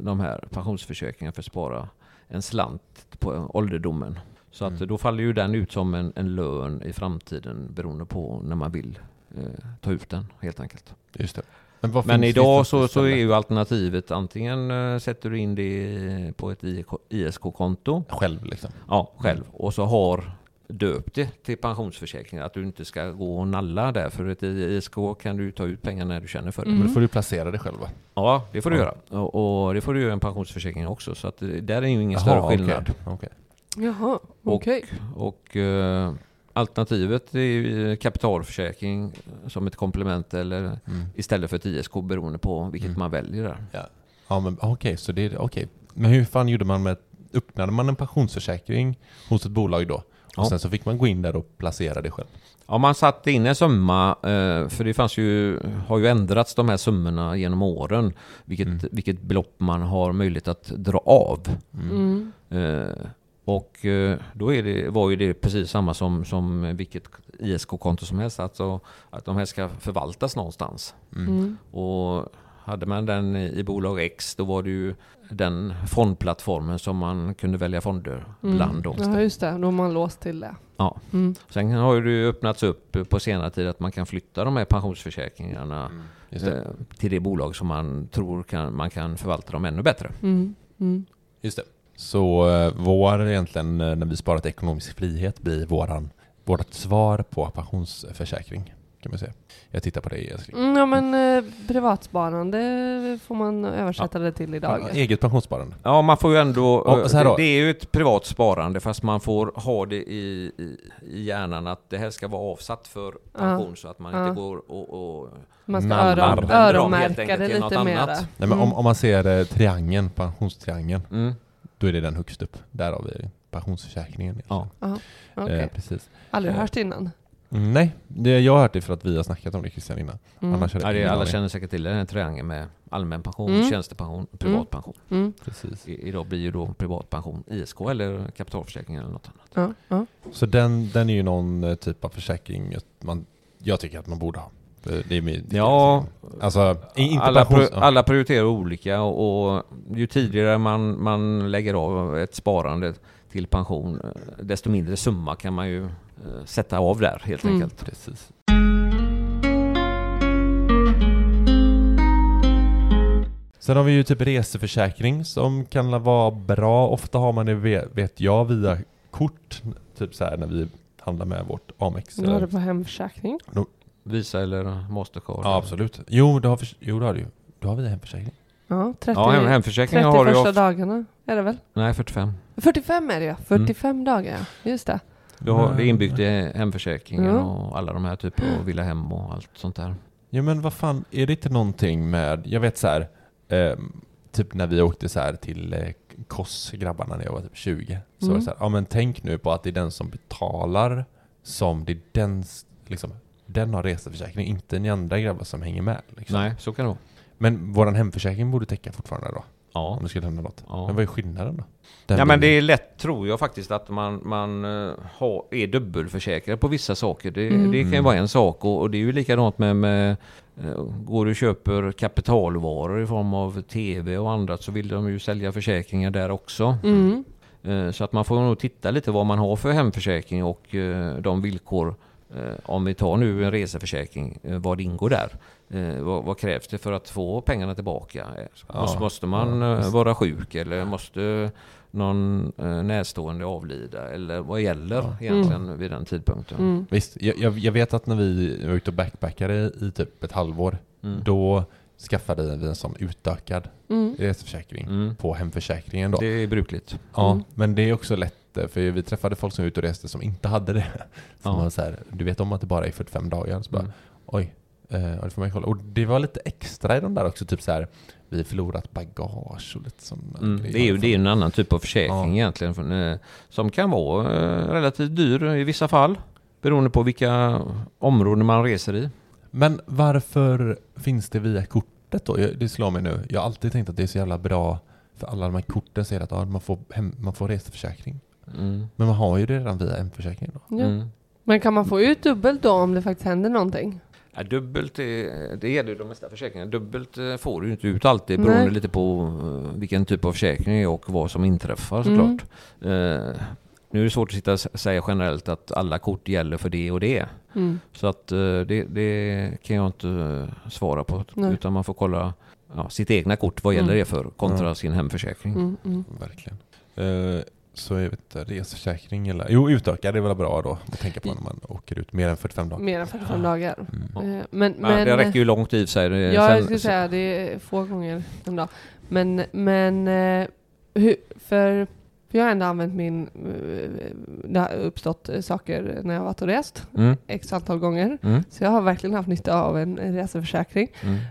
de här pensionsförsäkringarna för att spara en slant på ålderdomen. Så att Mm. då faller ju den ut som en, en lön i framtiden beroende på när man vill eh, ta ut den helt enkelt. Just det. Men, Men idag så, så är ju alternativet antingen eh, sätter du in det på ett ISK-konto, Själv liksom. ja själv, och så har döpt det till pensionsförsäkring, att du inte ska gå och nalla där, för ett ISK kan du ta ut pengar när du känner för det. Mm. Men då får du placera det själv va? Ja, det får du Ja. göra. Och, och det får du göra i en pensionsförsäkring också, så att det- där är ju ingen större okej. skillnad. Okej. Jaha, Och- okej. Och eh, alternativet är ju kapitalförsäkring som ett komplement eller Mm. istället för ett ISK beroende på vilket Mm. man väljer där. Ja men okej, så det är okej. Men hur fan gjorde man med, öppnade man en pensionsförsäkring hos ett bolag då? Och Ja. sen så fick man gå in där och placera det själv? Ja, man satte in en summa, eh, för det fanns ju, har ju ändrats de här summorna genom åren, vilket, Mm. vilket belopp man har möjlighet att dra av. Mm. Eh, Och eh, då är det, var ju det precis samma som, som vilket ISK-konto som helst, alltså att de här ska förvaltas någonstans. Mm. Och hade man den i bolag X, då var det ju den fondplattformen som man kunde välja fonder Mm. bland. Då. Ja, just det. Då har man låst till det. Ja. Mm. Sen har ju det öppnats upp på senare tid att man kan flytta de här pensionsförsäkringarna Just det. eh, till det bolag som man tror kan, man kan förvalta dem ännu bättre. Mm. Mm. Just det. Så eh, vår egentligen, eh, när vi sparat ekonomisk frihet, blir våran, vårt svar på pensionsförsäkring. Kan man säga. Jag tittar på dig älskling. Mm, ja, men eh, privatsparande får man översätta det till idag. Ja, eget pensionssparande. Ja, man får ju ändå... Ja, så här det, då. det är ju ett privat sparande fast man får ha det i, i, i hjärnan att det här ska vara avsatt för pension så att man Ja. inte går och... och Man ska öron, öronmärka det lite annat. mera. Nej, men Mm. om, om man ser eh, triangeln, pensionstriangeln, mm, då är det den högst upp. Där har vi pensionsförsäkringen. ja. Okej. Eh, precis. Aldrig eh, hört innan. Mm, nej, det, jag har hört det för att vi har snackat om det Christian innan. Mm. Annars Ja, det, alla känner säkert till den här triangeln med allmän pension, Mm. tjänstepension, privat pension. Mm. Precis. I, idag blir ju då privat pension ISK eller kapitalförsäkring eller något annat. Ja, ja. Så den, den är ju någon eh, typ av försäkring man, jag tycker att man borde ha. Det är min, Ja, Alltså, alla, pro, alla prioriterar olika och, och ju tidigare man, man lägger av ett sparande till pension, eh, desto mindre summa kan man ju sätta av där helt Mm. enkelt. Precis. Sen har vi ju typ reseförsäkring som kan vara bra. Ofta har man det, ve- vet jag, via kort. Typ så här när vi handlar med vårt Amex. Du har det på hemförsäkring. Visa eller Mastercard. Ja, absolut. Jo, det har, jo, det har du ju. Du har vi hemförsäkring. Ja, 30, Ja, hem, hemförsäkring 30 har du ju första ofta, dagarna är det väl? Nej, 45. 45 är det ja. 45 dagar ja. Just det. Du har det är inbyggt i hemförsäkringen Ja. och alla de här typer av Villa Hem och allt sånt där. Ja men vad fan, är det inte någonting med, jag vet så här, eh, typ när vi åkte så här till eh, Koss, grabbarna när jag var typ 20. Så var det Mm. så här, ja men tänk nu på att det är den som betalar som det är den, liksom, den har reseförsäkring, inte ni andra grabbar som hänger med. Liksom. Nej, så kan det vara. Men våran hemförsäkring borde täcka fortfarande då? Ja. Om det skulle hända något. Ja. Men vad är skillnaden då? Den Ja men det är lätt tror jag faktiskt att man, man eh, har, är dubbelförsäkrad på vissa saker. Det, Mm. det kan ju vara en sak och, och det är ju likadant med, med eh, Går du och köper kapitalvaror i form av TV och annat så vill de ju sälja försäkringar där också. Mm. Eh, Så att man får nog titta lite vad man har för hemförsäkring och de villkor. Eh, Om vi tar nu en reseförsäkring, eh, vad ingår där? Eh, Vad, vad krävs det för att få pengarna tillbaka? Ja, Måste, man ja, vara sjuk eller måste någon närstående avlida? Eller vad gäller Ja. egentligen vid den tidpunkten? Mm. Visst, jag, jag, jag vet att när vi var ute och backpackade i typ ett halvår, Mm. då skaffade vi en sån utökad Mm. reseförsäkring Mm. på hemförsäkringen då. Det är brukligt. Ja, Mm. men det är också lätt, eh, för vi träffade folk som var ute och reste som inte hade det. Som Ja. var så här, du vet om att det bara är 45 dagar, så bara, Mm. oj, eh, ja, det får man kolla. Och det var lite extra i de där också, typ så här, vi förlorat bagage och lite sådana Mm. grejer. Det är ju det är en annan typ av försäkring Ja. egentligen. eh, Som kan vara eh, relativt dyr i vissa fall. Beroende på vilka områden man reser i. Men varför finns det via kortet då? Det slår mig nu. Jag har alltid tänkt att det är så jävla bra för alla de här korten säger att ja, man, får hem, man får reseförsäkring. Mm. Men man har ju det redan via hemförsäkringen då. Ja. Mm. Men kan man få ut dubbelt då om det faktiskt händer någonting? Ja, dubbelt, är, det gäller ju de mesta försäkringar. Dubbelt eh, får du ju inte ut alltid beroende Nej. lite på eh, vilken typ av försäkring det är och vad som inträffar Mm. såklart. Eh, nu är det svårt att sitta och säga generellt att alla kort gäller för det och det. Mm. Så att eh, det, det kan jag inte svara på. Nej. Utan man får kolla ja, sitt egna kort, vad gäller Mm. det för kontra sin hemförsäkring. Mm. Mm. Verkligen. Eh, så jag vet inte, reseförsäkring eller... Jo, utökad är väl bra då att tänka på när man åker ut mer än 45 dagar. Mer än 45 dagar. Mm. Eh, Men, Men, men, det räcker ju långt i och för sig. Det- Ja, jag skulle säga det är få gånger en dag. Men, men eh, hur, för, för jag har ändå använt min... eh, Det har uppstått eh, saker när jag har varit och rest. Mm, X antal gånger. mm, Så jag har verkligen haft nytta av en, reseförsäkring.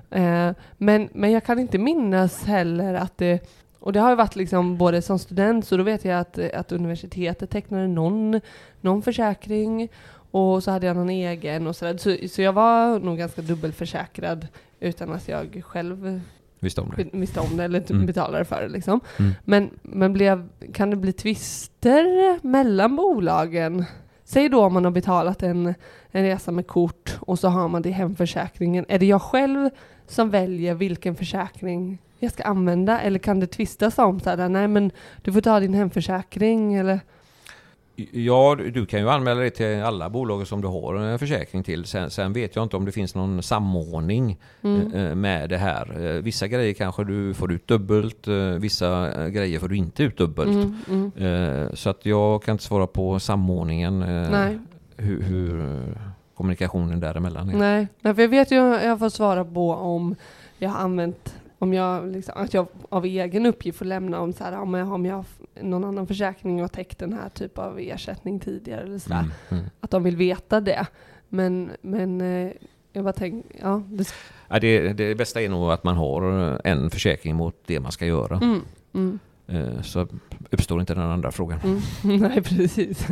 mm. Eh, men, men jag kan inte minnas heller att det... Och det har ju varit liksom både som student, så då vet jag att, att universitetet tecknade någon, någon försäkring och så hade jag någon egen och sådär. Så, så jag var nog ganska dubbelförsäkrad utan att jag själv Visst om det. visste om det eller Mm. betalade för det. Liksom. Mm. Men, men blev, kan det bli tvister mellan bolagen? Säg då om man har betalat en, en resa med kort och så har man det i hemförsäkringen. Är det jag själv som väljer vilken försäkring jag ska använda? Eller kan det tvistas om så här, nej men du får ta din hemförsäkring eller? Ja, du kan ju anmäla det till alla bolag som du har en försäkring till. Sen, sen vet jag inte om det finns någon samordning Mm. eh, med det här. Eh, Vissa grejer kanske du får ut dubbelt, eh, vissa eh, grejer får du inte ut dubbelt. Mm, mm. Eh, Så att jag kan inte svara på samordningen, eh, Nej. hur, hur eh, kommunikationen däremellan är. Nej, nej, för jag vet ju, jag får svara på om jag har använt, om jag, liksom, att jag av egen uppgift får lämna om, så här, om, jag, om jag har någon annan försäkring och täckt den här typ av ersättning tidigare eller sådär. Mm, mm. Att de vill veta det. Men, men eh, jag bara tänker, ja, det, Ja, det, det bästa är nog att man har eh, en försäkring mot det man ska göra. mm, mm, Eh, Så uppstår inte den andra frågan. mm. Nej, precis.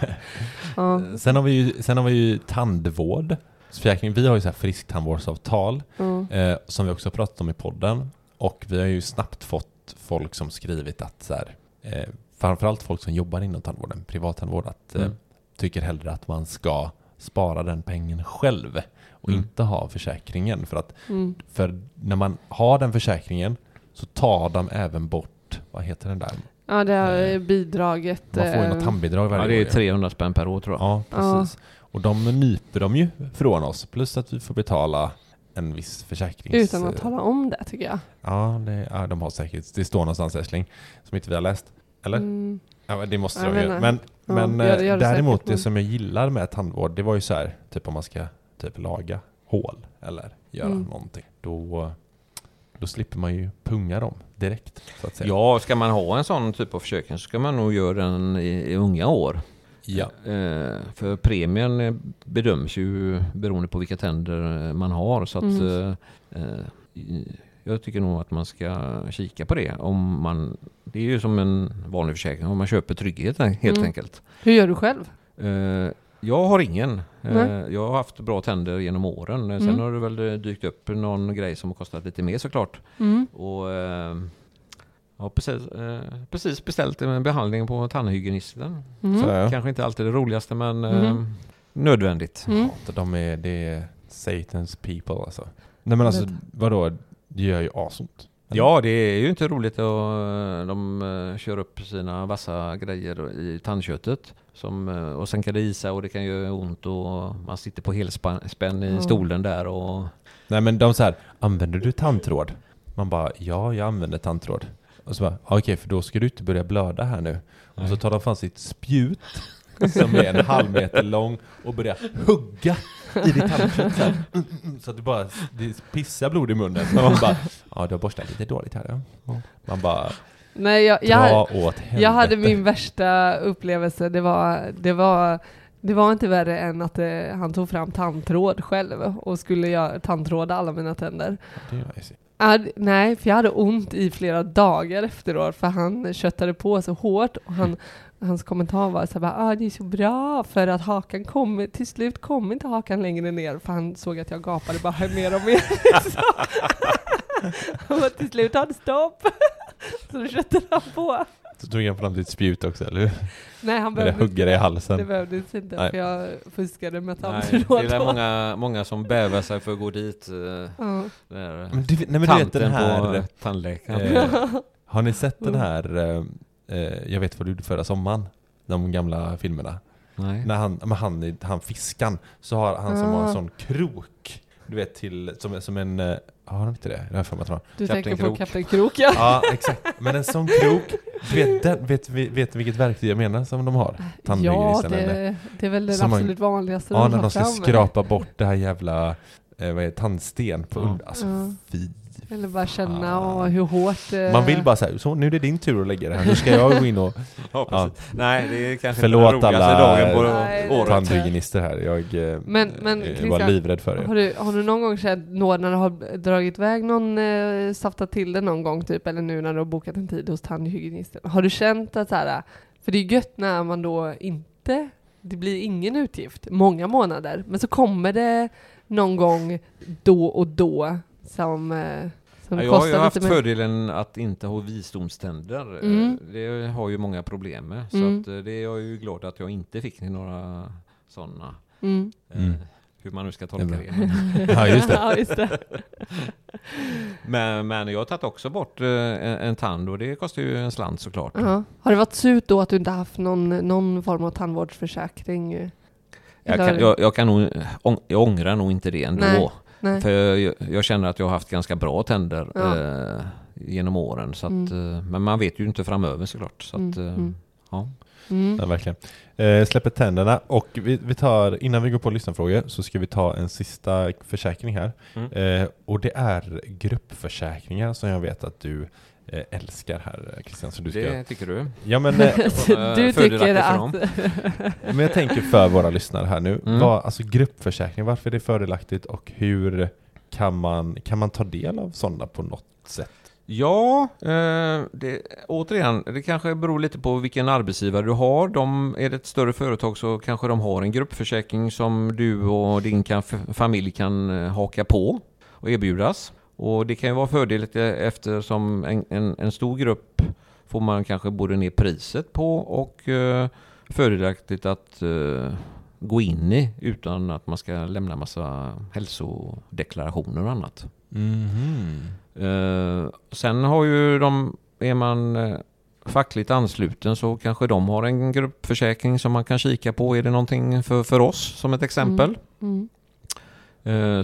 ja, Sen har vi ju, sen har vi ju tandvård. Försäkring, vi har ju så här frisktandvårdsavtal ja, eh, som vi också har pratat om i podden. Och vi har ju snabbt fått folk som skrivit att så här, eh, framförallt folk som jobbar inom tandvården, privattandvård, att eh, Mm. tycker hellre att man ska spara den pengen själv och Mm. inte ha försäkringen. För att mm. för när man har den försäkringen så tar de även bort, vad heter den där? ja det är bidraget. Man får ju eh, något tandbidrag varje Ja, det är år. ju. 300 spänn per år tror jag. Ja, precis. Och de nyper de ju från oss. Plus att vi får betala en viss försäkrings... Utan att tala om det tycker jag. Ja, det, ja, de har säkert... Det står någonstans älskling, som inte vi har läst. Eller? Mm. Ja, men det måste Jag de ju. menar. Men, Ja, men gör det- gör det däremot, säkert, det men- som jag gillar med tandvård, det var ju så här, typ om man ska typ laga hål eller göra Mm. någonting. Då, då slipper man ju punga dem direkt, så att säga. Ja, ska man ha en sån typ av försäkring så ska man nog göra den i, i unga år. Ja. Eh, för premien bedöms ju beroende på vilka tänder eh, man har. Så att, Mm. eh, jag tycker nog att man ska kika på det. Om man, det är ju som en vanlig försäkring, om man köper trygghet helt Mm. enkelt. Hur gör du själv? Jag har ingen. Nej. jag har haft bra tänder genom åren. Sen Mm. har det väl dykt upp någon grej som har kostat lite mer såklart. Mm. Och jag har precis, eh, precis beställt en behandling på tandhygienisten. Mm. Så, ja. Kanske inte alltid det roligaste men eh, Mhm. nödvändigt. Mm. De är, det är Satans people alltså. Nej men alltså, vadå? Det gör ju asont. Ja, det är ju inte roligt att eh, de eh, kör upp sina vassa grejer i tandköttet. Som, eh, och sen kan det isa och det kan göra ont och man sitter på helspänn i Mm. stolen där och Nej men de så här, använder du tandtråd? Man bara, ja jag använder tandtråd. Och så bara, "Ja, okej för då ska du inte börja blöda här nu. Och så tar de fram sitt spjut som är en halv meter lång och börjar hugga i ditt tandkött så. Mm, mm, mm, så att det bara det pissar blod i munnen. Så man bara, ja du har borstat lite dåligt här ja. Man bara, Nej, jag, dra jag, åt helvete. jag hade min värsta upplevelse. Det var, det var, det var inte värre än att eh, han tog fram tandtråd själv och skulle jag tandtråda alla mina tänder. Nej, för jag hade ont i flera dagar efteråt för han köttade på så hårt och han, hans kommentar var så här, ah, det är så bra för att hakan kommer, till slut kom inte hakan längre ner för han såg att jag gapade bara mer och mer. och till slut tar det stopp. så då köttade han på. Så tog han fram sitt spjut också eller hur? Nej, han behövde hugga dig i halsen. Det behövdes inte Nej. för jag fuskade med tandtråd. det är då. många, många som bävar sig för att gå dit. Eh, där, Men du, nej men du vet den tanten här... på tandläkaren. Eh, har ni sett den här, eh, eh, jag vet vad du gjorde förra sommaren? De gamla filmerna. Nej. När han, men han, han fiskan, så har han som har en Ah. sån krok. Du vet till, som, som en, eh, har han inte det? Jag har för mig att han har. Du Kapten tänker på Krok. Kapten Krok ja. Ja exakt, men en sån krok, du vet, den, vet, vet, vet vilket verktyg jag menar som de har? Ja, det, det är väl det Som man- absolut vanligaste Ja, de när har de ska framme. skrapa bort det här jävla eh, vad är det, tandsten på under. Alltså Ja. fy. Eller bara känna åh, hur hårt... eh, Man vill bara säga så nu är det din tur att lägga det här. Nu ska jag gå in och Ja, Ja. Nej, det är kanske Förlåt inte den roligaste alla dagen på Nej, det är året. tandhygienister här. Jag eh, Men- men, eh, var Christian, livrädd för Har er. du, har du någon gång känt nåd när du har dragit iväg någon, eh, saftat till det någon gång typ, eller nu när du har bokat en tid hos tandhygienisten? Har du känt att så här, för det är gött när man då inte, det blir ingen utgift, många månader, men så kommer det någon gång då och då som, eh, som Ja, jag har ju haft fördelen att inte ha visdomständer. Eh, Mm. Det har ju många problem med. Så Mm. att eh, det är jag ju glad att jag inte fick några sådana. Mm. Mm. Hur man nu ska tolka det. Ja, just det. ja, just det. Men, men jag har tagit också bort eh, en, en tand och det kostar ju en slant såklart. Ja. Har det varit surt då att du inte haft någon, någon form av tandvårdsförsäkring? Jag, kan, jag, jag kan nog, ång- jag ångrar nog inte det ändå. Nej. Nej. För jag, jag känner att jag har haft ganska bra tänder Ja. eh, genom åren. Så att, Mm. eh, men man vet ju inte framöver såklart. Så att, Mm, eh, mm. ja. Mm. Ja, verkligen. Eh, släpper tänderna och vi, vi tar, innan vi går på lyssnarfrågor så ska vi ta en sista försäkring här. Mm. Eh, och det är gruppförsäkringar som jag vet att du älskar här Christian. Så du ska, Det tycker du? ja, men, eh, du tycker att... men jag tänker för våra lyssnare här nu. Mm. Vad, alltså gruppförsäkring, varför är det fördelaktigt och hur kan man, kan man ta del av sådana på något sätt? Ja, eh, det, återigen, det kanske beror lite på vilken arbetsgivare du har. De, är det ett större företag så kanske de har en gruppförsäkring som du och din kan, familj kan eh, haka på och erbjudas. Och det kan ju vara fördeligt eh, eftersom en, en, en stor grupp får man kanske både ner priset på och eh, fördelaktigt att eh, gå in i utan att man ska lämna massa hälsodeklarationer och annat. Eh, sen har ju de, är man eh, fackligt ansluten så kanske de har en gruppförsäkring som man kan kika på. Är det någonting för, för oss som ett exempel? Mm. Eh,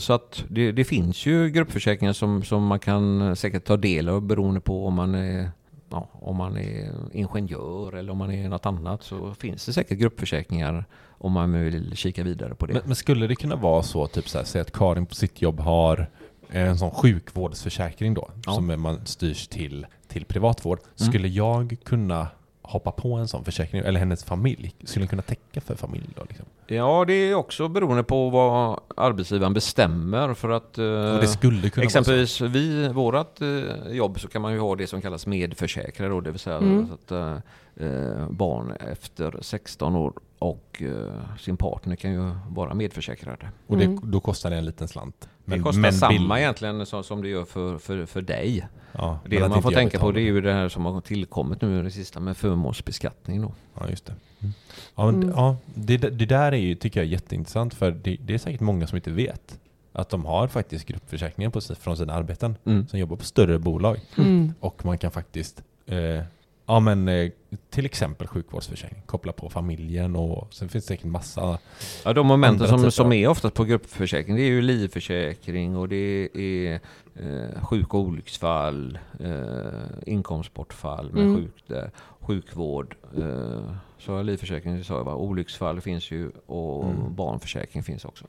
så att det, det finns ju gruppförsäkringar som, som man kan säkert ta del av beroende på om man är Ja, om man är ingenjör eller om man är något annat så finns det säkert gruppförsäkringar om man vill kika vidare på det. Men, men skulle det kunna vara så, typ så här, säg att Karin på sitt jobb har en sån sjukvårdsförsäkring då, Ja. som man styrs till, till privatvård. Mm. Skulle jag kunna hoppa på en sån försäkring? Eller hennes familj? Skulle den kunna täcka för familj då? Liksom? Ja, det är också beroende på vad arbetsgivaren bestämmer för att... eh, det skulle kunna Exempelvis vi, vårat eh, jobb så kan man ju ha det som kallas medförsäkrare då, det vill säga Mm. så att eh, eh, barn efter 16 år och eh, sin partner kan ju vara medförsäkrade. Och det, Mm. då kostar det en liten slant. Det kostar samma egentligen som, som det gör för, för, för dig. Ja, men Det man får tänka på det är ju det här som har tillkommit nu i det sista med förmånsbeskattning då. Ja, just det. Mm. Ja, men, Mm. ja det, det där är ju, tycker jag är jätteintressant för det, det är säkert många som inte vet att de har faktiskt gruppförsäkringar på, från sina arbeten Mm. som jobbar på större bolag. Mm. Och man kan faktiskt, eh, ja men eh, till exempel sjukvårdsförsäkring, koppla på familjen och sen finns det säkert massa Ja, de momenten som, som är oftast på gruppförsäkring det är ju livförsäkring och det är eh, sjuk och olycksfall, eh, inkomstbortfall med Mm. sjuk, där, sjukvård. Eh, så livförsäkring sa jag va, olycksfall finns ju och Mm. barnförsäkring finns också.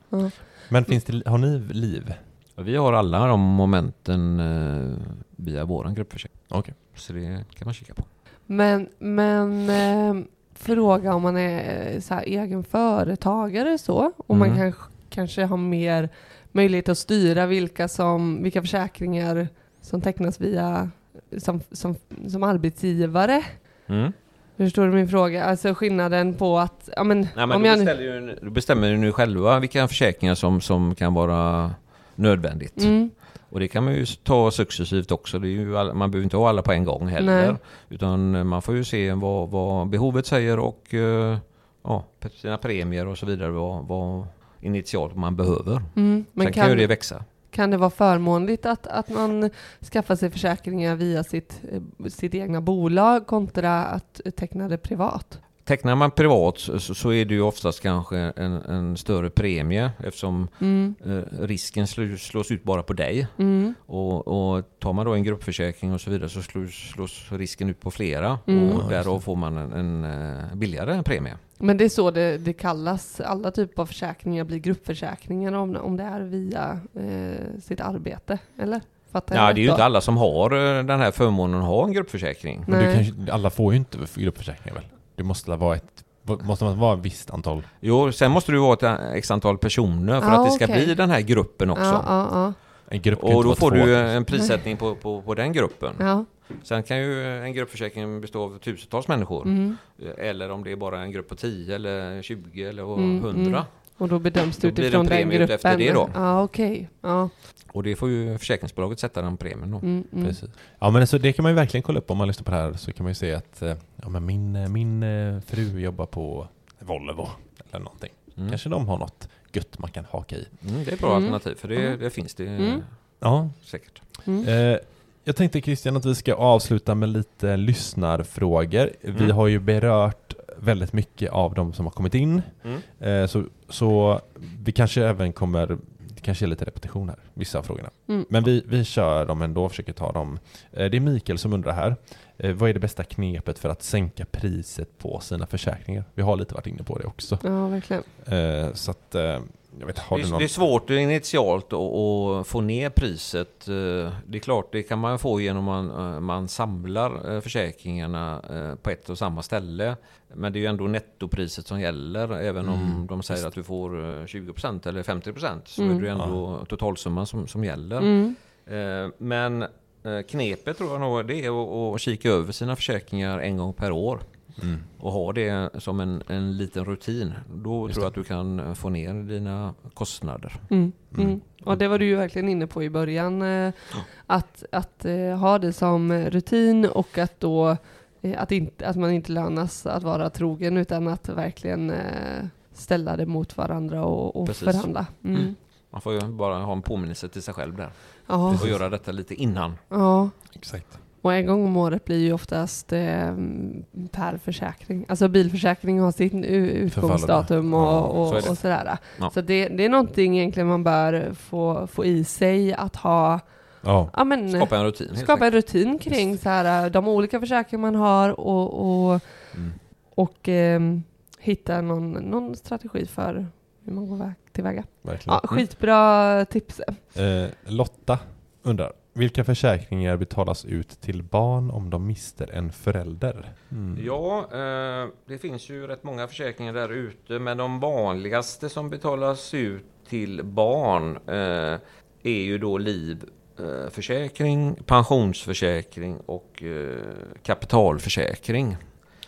Men finns det, har ni liv? Vi har alla de momenten eh, via våran gruppförsäkring. Okej. Så det kan man kika på. Men, men eh, fråga om man är eh, så här, egen företagare så, och man Mm. kanske, kanske har mer möjlighet att styra vilka, som, vilka försäkringar som tecknas via som, som, som arbetsgivare. Mm. Förstår du min fråga? Alltså skillnaden på att, ja men, Nej, men om du, jag nu... beställer ju, du bestämmer ju nu själva vilka försäkringar som, som kan vara nödvändigt. Mm, Och det kan man ju ta successivt också. Alla, man behöver inte ha alla på en gång heller. Nej. Utan man får ju se vad, vad behovet säger och eh, ja, sina premier och så vidare. Vad, vad initialt man behöver. mm, men Sen kan, kan, ju det växa. kan det vara förmånligt att, att man skaffar sig försäkringar via sitt, eh, sitt egna bolag kontra att teckna det privat? Tecknar man privat så, så är det ju oftast kanske en, en större premie eftersom Mm, eh, risken slås, slås ut bara på dig. mm, Och, och tar man då en gruppförsäkring och så vidare så slås, slås risken ut på flera. Mm. Och därav får man en, en eh, billigare premie. Men det är så det, det kallas. Alla typer av försäkringar blir gruppförsäkringar om, om det är via eh, sitt arbete, eller? Fattar Ja, det är ju inte alla som har eh, den här förmånen att ha en gruppförsäkring. Men du Nej. kanske, alla får ju inte gruppförsäkringar väl? Det måste vara ett, måste man vara ett visst antal? Jo, sen måste du vara ett eh, x antal personer för Ja, att det ska okej. bli den här gruppen också. Ja, ja, ja. En grupp kan Och då får två. du en prissättning på, på, på den gruppen. ja. Sen kan ju en gruppförsäkring bestå av tusentals människor. Mm. Eller om det är bara en grupp på 10 eller 20 eller Mm, 100. mm. Och då bedöms det Då blir det utifrån en den premie gruppen? efter det då. Ja, okej. Ja. Och det får ju försäkringsbolaget sätta den premien då. Mm, mm. Precis. Ja men så det kan man ju verkligen kolla upp om man lyssnar på det här så kan man ju se att eh, ja, men min, eh, min eh, fru jobbar på Volvo eller någonting. Mm. Kanske de har något gött man kan haka i. Mm, det är ett bra Mm. alternativ för det, det finns det Mm. Ja, säkert. Mm. Eh, jag tänkte Christian att vi ska avsluta med lite lyssnarfrågor. Vi Mm. har ju berört väldigt mycket av de som har kommit in. Mm. Eh, så, så vi kanske även kommer, kanske är lite repetition här, vissa av frågorna. Mm. Men vi, vi kör dem ändå, försöker ta dem. Eh, det är Mikael som undrar här. Eh, vad är det bästa knepet för att sänka priset på sina försäkringar? Vi har lite varit inne på det också. Ja, verkligen. Eh, så att, jag vet, har Det, du är- någon? det är svårt initialt att, få ner priset. Det är klart, det kan man få genom att man, man samlar försäkringarna på ett och samma ställe. Men det är ju ändå nettopriset som gäller. Även om Mm, de säger just att du får eh, 20% eller 50% så Mm. är det ju ändå totalsumman som, som gäller. Mm. Eh, Men eh, knepet tror jag nog det är att, att kika över sina försäkringar en gång per år. Mm. Och ha det som en, en liten rutin. Då Just tror jag det. att du kan eh, få ner dina kostnader. Mm. Mm. Mm. Och det var du ju verkligen inne på i början. Eh, att att eh, ha det som rutin och att då eh, att, inte, att man inte lönas att vara trogen utan att verkligen eh, ställa det mot varandra och, och förhandla. Mm. Mm. Man får ju bara ha en påminnelse till sig själv där. Ja, Och göra detta lite innan. ja. Exakt. Och en gång om året blir ju oftast eh, per försäkring. Alltså bilförsäkring har sin u- utgångsdatum och, Ja, och, och sådär. Ja. Så det, det är någonting egentligen man bör få, få i sig att ha, Ja, ja men Skapa en rutin. skapa en rutin kring så här, de olika försäkringar man har och, och, Mm. och ehm, hitta någon, någon strategi för hur man går väg- tillväga. verkligen. Ja, skitbra tips. Eh, Lotta undrar, Vilka försäkringar betalas ut till barn om de mister en förälder? Mm. Ja, eh, det finns ju rätt många försäkringar där ute, men de vanligaste som betalas ut till barn eh, är ju då livförsäkring, pensionsförsäkring och eh, kapitalförsäkring.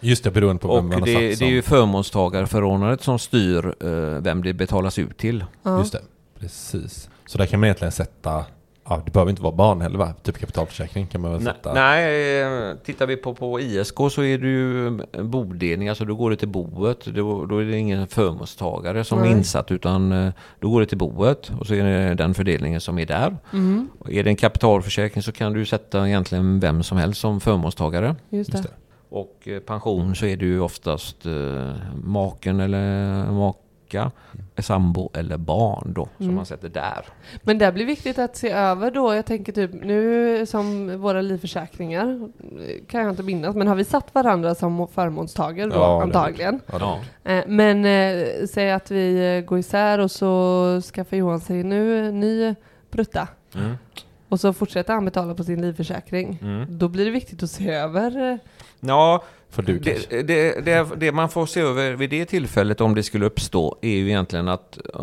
Just det, beroende på vem Och man har det, satt det är ju förmånstagarförordnandet som styr eh, vem det betalas ut till. Ja. Just det, precis. Så där kan man egentligen sätta, ja det behöver inte vara barn heller va? Typ kapitalförsäkring kan man väl Nej, sätta? nej, eh, tittar vi på, på ISK så är det ju bodelning, alltså då går det till boet. Då, då är det ingen förmånstagare som är Nej. insatt utan eh, då går det till boet och så är det den fördelningen som är där. Mm, Och är det en kapitalförsäkring så kan du sätta egentligen vem som helst som förmånstagare. just Just det. det. Och eh, pension så är det ju oftast eh, maken eller maka, sambo eller barn då som Mm. man sätter där. Men det blir viktigt att se över då. Jag tänker typ nu som våra livförsäkringar kan jag inte minnas, men har vi satt varandra som förmånstagare då Ja, antagligen? Ja. Eh, Men eh, säg att vi eh, går isär och så skaffar Johan sig nu ny brutta. Mm. Och så fortsätter han betala på sin livförsäkring. Mm. Då blir det viktigt att se över. eh, Ja, För du det, det, det, det man får se över vid det tillfället om det skulle uppstå är ju egentligen att eh,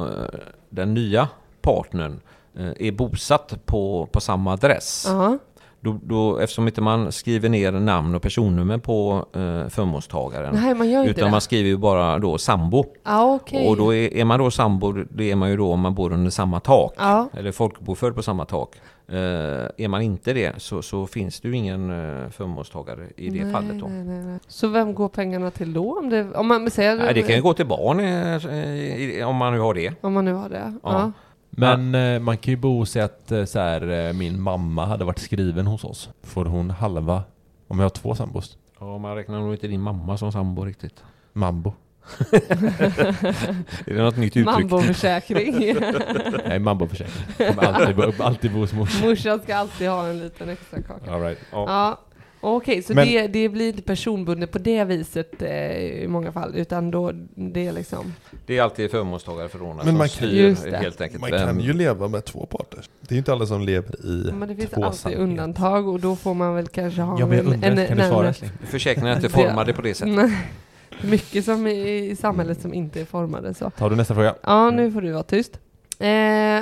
den nya partnern eh, är bosatt på, på samma adress. Ja, Då, då, eftersom inte man skriver ner namn och personnummer på eh, förmånstagaren. nej man gör inte utan det. man skriver ju bara då sambo. Ja, okej. Och då är, är man då sambo, det är man ju då om man bor under samma tak. Ja, Eller folkbokförd på samma tak. Eh, är man inte det så, så finns det ju ingen uh, förmånstagare i det nej, fallet då. Nej, nej, nej. Så vem går pengarna till då? Om, det, om man säger... Nej, det kan ju gå till barn eh, i- om man nu har det. Om man nu har det. Ja. Ja. Men eh, man kan ju bo och säga att eh, så här, eh, min mamma hade varit skriven hos oss. Får hon halva om jag har två sambos? Ja, man räknar nog inte din mamma som sambo riktigt. Mambo. Är det något nytt uttryck? Mamboförsäkring. Nej, mamboförsäkring. Alltid, bo- alltid bo hos morsan. Morsan ska alltid ha en liten extra kaka. All right. Ja. Ja, okej, så Men- det, det blir inte personbundet på det viset eh, i många fall, utan då det är liksom... Det är alltid förmånstagare förordnat Men som man kan- styr helt enkelt. Man kan ju leva med två parter. Det är ju inte alla som lever i Men det finns alltid undantag och då får man väl kanske ha Ja, men jag en, undrar, en kan du svara? Försäkringen är inte formade på det sättet. Mycket som i, i samhället som inte är formade så. Tar du nästa fråga? Ja, nu får du vara tyst. Eh,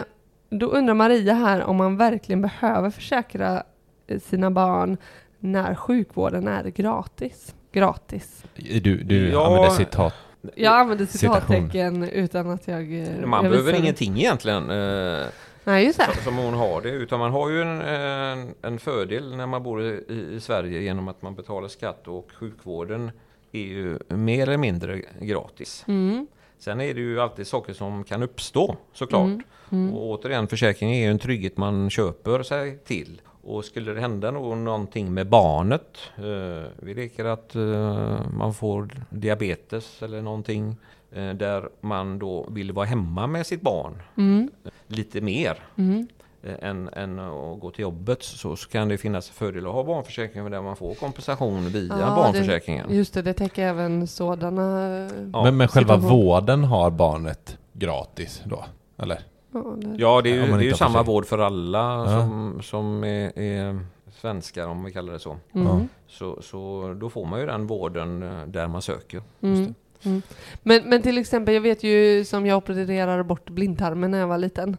då undrar Maria här om man verkligen behöver försäkra eh, sina barn när sjukvården är gratis. Gratis. Du, du Ja. använder citat. Jag använder citattecken utan att jag... eh, Man jag behöver ingenting egentligen. Eh, Nej, just det. som- som hon har det. Utan man har ju en, en, en fördel när man bor i, i Sverige genom att man betalar skatt och sjukvården är ju mer eller mindre gratis. Mm. Sen är det ju alltid saker som kan uppstå såklart. Mm. Mm. Och återigen, försäkring är ju en trygghet man köper sig till. Och skulle det hända nå- någonting med barnet, eh, vi leker att eh, man får diabetes eller någonting eh, där man då vill vara hemma med sitt barn Mm. lite mer Mm. Eh, än, än att gå till jobbet så, så kan det finnas fördel att ha barnförsäkring där man får kompensation via Ja, barnförsäkringen. Det, just det, det täcker även sådana... Ja. men, men själva situation. vården har barnet gratis då? Eller? Ja, det, är ju, det är ju samma vård för alla Ja. som, som är, är svenskar om vi kallar det så. mm. så. Så då får man ju den vården eh, där man söker. Mm. Mm. Men, men till exempel, jag vet ju som jag opererade bort blindtarmen när jag var liten.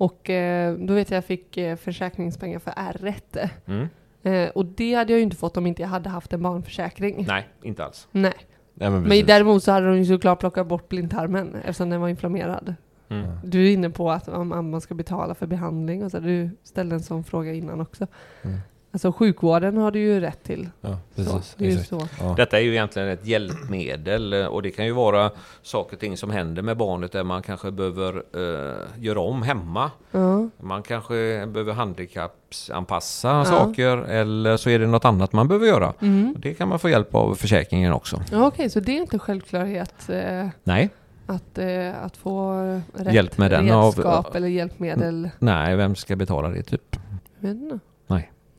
Och eh, då vet jag jag fick eh, försäkringspengar för R1. Mm. Eh, och det hade jag ju inte fått om inte jag hade haft en barnförsäkring. Nej, inte alls. Nej. Nej, men Men precis. däremot så hade de ju såklart plockat bort blindtarmen eftersom den var inflammerad. Mm. Du är inne på att om man ska betala för behandling och så. Du ställde en sån fråga innan också. Mm. Alltså sjukvården har du ju rätt till. Ja, Så, precis. det är ju så. Ja. Detta är ju egentligen ett hjälpmedel eh, och det kan ju vara saker och ting som händer med barnet där man kanske behöver eh, göra om hemma. Ja. Man kanske behöver handikappsanpassa Ja. saker eller så är det något annat man behöver göra. Mm. Det kan man få hjälp av försäkringen också. Ja, Okej, så det är inte självklarhet eh, Nej, att, eh, att få rätt Hjälp med den av- redskap eller hjälpmedel? nej, vem ska betala det typ? Jag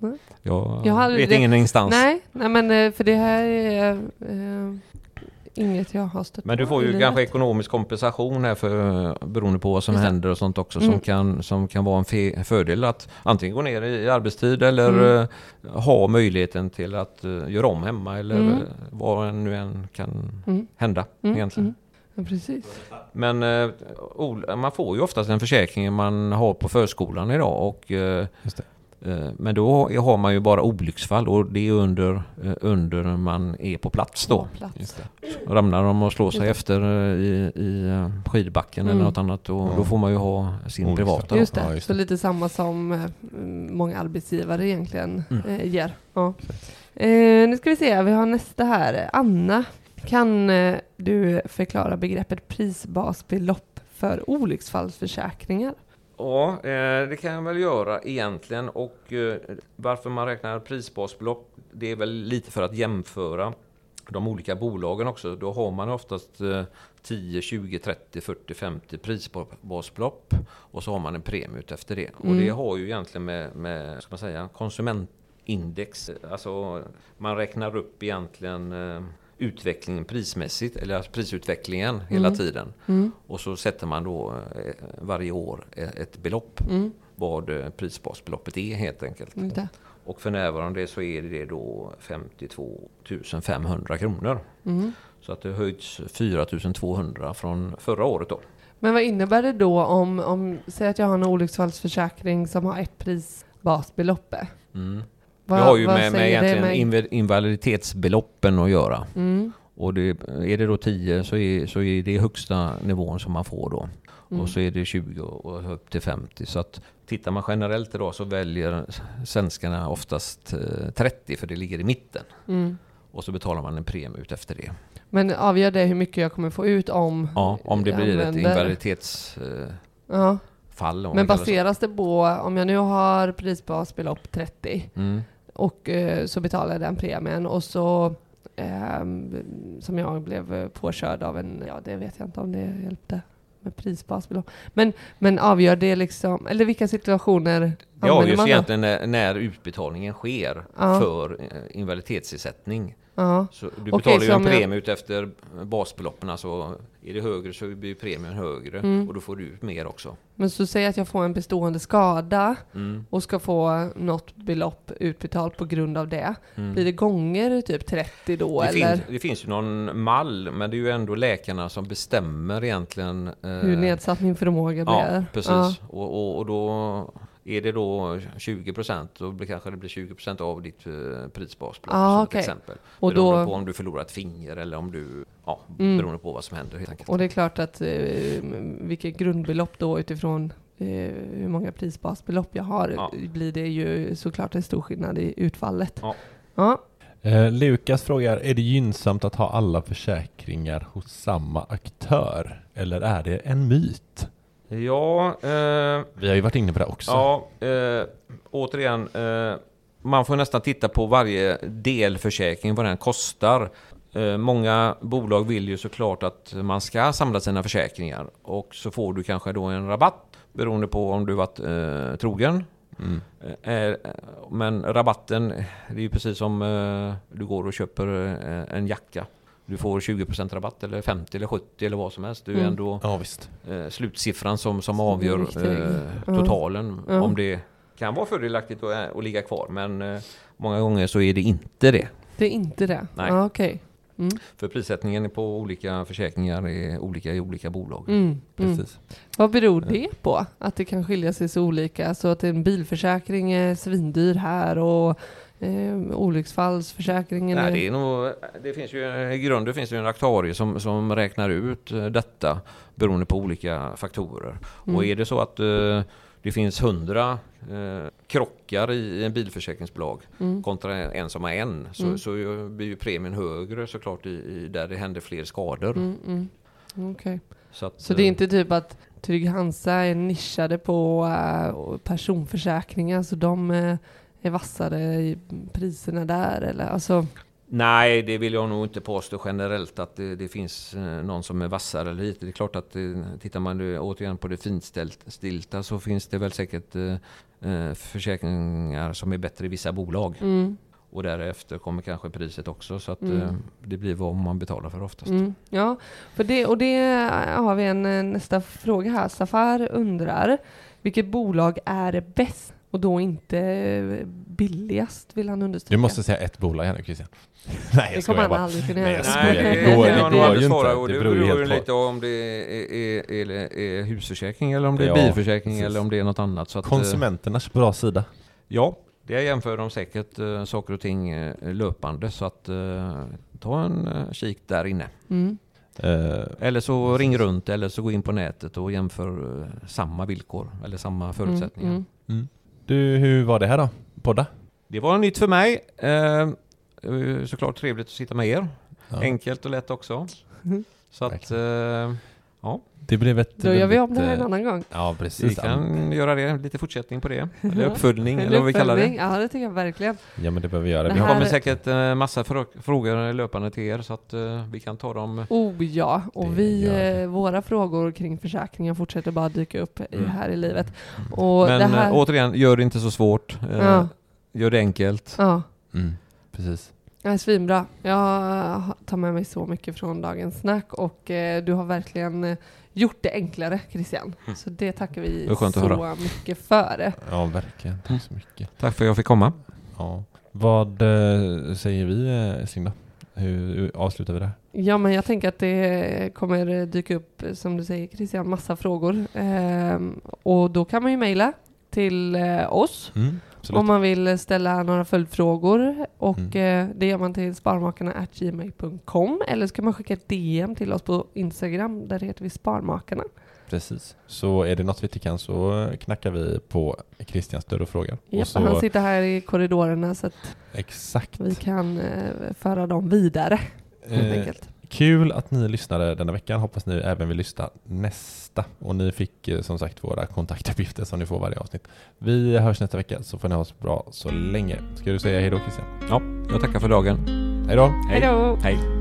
inte. Jag, Jag vet det- ingen instans. Nej, nej, men eh, för det här är... Eh, inget jag har stött Men du på får ju livet. kanske ekonomisk kompensation här för, beroende på vad som Just händer och sånt också Mm. som, kan, som kan vara en fe, fördel att antingen gå ner i arbetstid eller Mm. eh, ha möjligheten till att eh, göra om hemma eller Mm. eh, vad nu än kan Mm. hända Mm, egentligen. mm. Ja, precis. Men eh, man får ju oftast en försäkring man har på förskolan idag och eh, men då har man ju bara olycksfall och det är under, eh, under man är på plats då. På plats. Ramlar de och slår sig Just efter eh, i, i skidbacken Mm. eller något annat och Ja. då får man ju ha sin Olycksfall. privata. Just det, Ja, just så det. lite samma som många arbetsgivare egentligen Mm. ger. Ja. Eh, nu ska vi se, vi har nästa här. Anna, kan du förklara begreppet prisbasbelopp för olycksfallsförsäkringar? Ja, eh, det kan jag väl göra egentligen och eh, varför man räknar prisbasbelopp det är väl lite för att jämföra de olika bolagen också. Då har man oftast eh, 10, 20, 30, 40, 50 prisbasbelopp och så har man en premie ut efter det. Och Mm. det har ju egentligen med, med ska man säga, konsumentindex, alltså man räknar upp egentligen eh, utvecklingen prismässigt, eller alltså prisutvecklingen hela Mm. tiden. Mm. Och så sätter man då eh, varje år e- ett belopp, Mm. vad eh, prisbasbeloppet är helt enkelt. Och för närvarande så är det då 52 500 kronor. Mm. Så att det höjts 4 200 från förra året då. Men vad innebär det då om, om säg att jag har en olycksfallsförsäkring som har ett prisbasbelopp? Vad- det har ju med, med egentligen med- inv- invaliditetsbeloppen att göra. Mm. Och det, är det då 10 så är, så är det högsta nivån som man får då. Mm. Och så är det 20 och upp till 50. Så att tittar man generellt idag så väljer svenskarna oftast eh, 30 för det ligger i mitten. Mm. Och så betalar man en premie ut efter det. Men avgör det hur mycket jag kommer få ut om Ja, om det blir ett använder- invaliditetsfall. Eh, Men baseras det på, om jag nu har prisbasbelopp 30 Mm. Och eh, så betalar jag den premien och så ehm, som jag blev påkörd av en, ja det vet jag inte om det hjälpte med prisbasbelopp. Men, men avgör det liksom, eller vilka situationer Det använder avgörs man då? egentligen när, när utbetalningen sker Ja. för eh, invaliditetsersättning. Ja. Så du betalar ju så en jag- premie ut efter basbeloppen. Alltså, är det högre så blir premien högre Mm. och då får du ut mer också. Men så säg att jag får en bestående skada Mm. och ska få något belopp utbetalt på grund av det. Mm. Blir det gånger typ 30 då Det, eller? finns, det finns ju någon mall, men det är ju ändå läkarna som bestämmer egentligen. eh, Hur nedsatt min förmåga blir? Ja, precis. Ja. Och, och, och då är det då 20 procent, då blir, kanske det blir 20 procent av ditt eh, prisbasbelopp Ah, som okej. ett exempel. Och beroende då- på om du förlorar ett finger eller om du, ja, Mm. beroende på vad som händer helt enkelt. Och det är klart att eh, vilket grundbelopp då utifrån eh, hur många prisbasbelopp jag har Ja. blir det ju såklart en stor skillnad i utfallet. Ja. Ja. Eh, Lukas frågar, är det gynnsamt att ha alla försäkringar hos samma aktör? Eller är det en myt? Ja, eh, Vi har ju varit inne på det också. Ja, eh, återigen. Eh, man får nästan titta på varje delförsäkring, vad den kostar. Eh, många bolag vill ju såklart att man ska samla sina försäkringar. Och så får du kanske då en rabatt beroende på om du varit eh, trogen. Mm. Eh, eh, men rabatten, det är ju precis som eh, du går och köper en jacka. Du får 20% rabatt eller 50 eller 70 eller vad som helst. Du är Mm. ändå Ja, visst. eh, slutsiffran som, som avgör eh, Ja. totalen. Ja. Om det kan vara fördelaktigt att, att ligga kvar men eh, många gånger så är det inte det. Det är inte det? Nej. Ja, Okej. Mm. För prissättningen på olika försäkringar är olika i olika bolag. Mm. Mm. Precis. Vad beror det på? Att det kan skilja sig så olika? Så att en bilförsäkring är svindyr här och eh, olycksfallsförsäkringen Nej, det, är nog, det finns ju, I grunden finns det ju en aktarie som, som räknar ut eh, detta beroende på olika faktorer. Mm. Och är det så att eh, det finns hundra eh, krockar i en bilförsäkringsbolag Mm. kontra en som har en så, Mm. så blir ju premien högre såklart i, i, där det händer fler skador. Mm, mm. Okej. Så, att, Så det är eh, inte typ att Trygg-Hansa är nischade på eh, personförsäkringar så de eh, är vassare i priserna där eller alltså Nej, det vill jag nog inte påstå generellt att det, det finns eh, någon som är vassare eller lite. Det är klart att eh, tittar man återigen på det finstilta så finns det väl säkert eh, eh, försäkringar som är bättre i vissa bolag. mm, Och därefter kommer kanske priset också så att Mm. eh, det blir vad man betalar för oftast. Mm, ja, för det, och det har vi en nästa fråga här. Safar undrar, vilket bolag är bäst och då inte billigast vill han understryka. Du måste säga ett bolag här nu Christian. Nej, Det jag kommer skojar han bara. aldrig kunna Nej, göra. jag Nej, skojar. det Det går, det går ju inte. Det Det beror ju helt på. lite om det är, är, är, är husförsäkring eller om det är Ja, bilförsäkring precis. eller om det är något annat. Så att, eh, Konsumenternas bra sida. Ja, det jämför de säkert eh, saker och ting eh, löpande så att eh, ta en eh, kik där inne. Mm. Eller så ring runt eller så gå in på nätet och jämför samma villkor eller samma förutsättningar. Mm, mm. Du, hur var det här då? Podda? Det var nytt för mig. Eh, eh, såklart trevligt att sitta med er. Ja. Enkelt och lätt också. Mm. Så att, eh, ja, Det blev ett... Då gör vi om det här en annan gång. Ja, vi precis. kan göra det. Lite fortsättning på det. Eller uppföljning Eller eller vad vi kallar det. Ja, det tycker jag verkligen. Ja, men det behöver vi göra. Det Vi har, kommer här- säkert eh, massa frå- frågor löpande till er så att eh, vi kan ta dem. Oh ja, och vi, eh, våra frågor kring försäkringen fortsätter bara dyka upp Mm. här i livet. Och Men det här, återigen, gör det inte så svårt. Ja. Gör det enkelt. ja, mm, precis. Det är svinbra. Jag tar med mig så mycket från dagens snack och eh, du har verkligen eh, gjort det enklare Christian. Så det tackar vi Det så mycket för. Ja, verkligen. Tack så mycket. Tack för att jag fick komma. Ja. Vad eh, säger vi, eh, Singla? Hur, hur avslutar vi det här? Ja, men jag tänker att det kommer dyka upp, som du säger Christian, massa frågor. Ehm, och då kan man ju mejla till eh, oss Mm, absolut. om man vill ställa några följdfrågor. Och Mm. eh, det gör man till sparmakarna.gmail.com eller så kan man skicka ett DM till oss på Instagram, där heter vi Sparmakarna. Precis. Så är det något vi inte kan så knackar vi på Christians dörr och frågar. Japp, och så, Han sitter här i korridorerna så att exakt. vi kan eh, föra dem vidare. Helt Eh, enkelt. Kul att ni lyssnade denna veckan. Hoppas ni även vill lyssna nästa. Och ni fick eh, som sagt våra kontaktuppgifter som ni får varje avsnitt. Vi hörs nästa vecka så får ni ha så bra så länge. Ska du säga hej då Christian? Ja, jag tackar för dagen. Hej då! Hej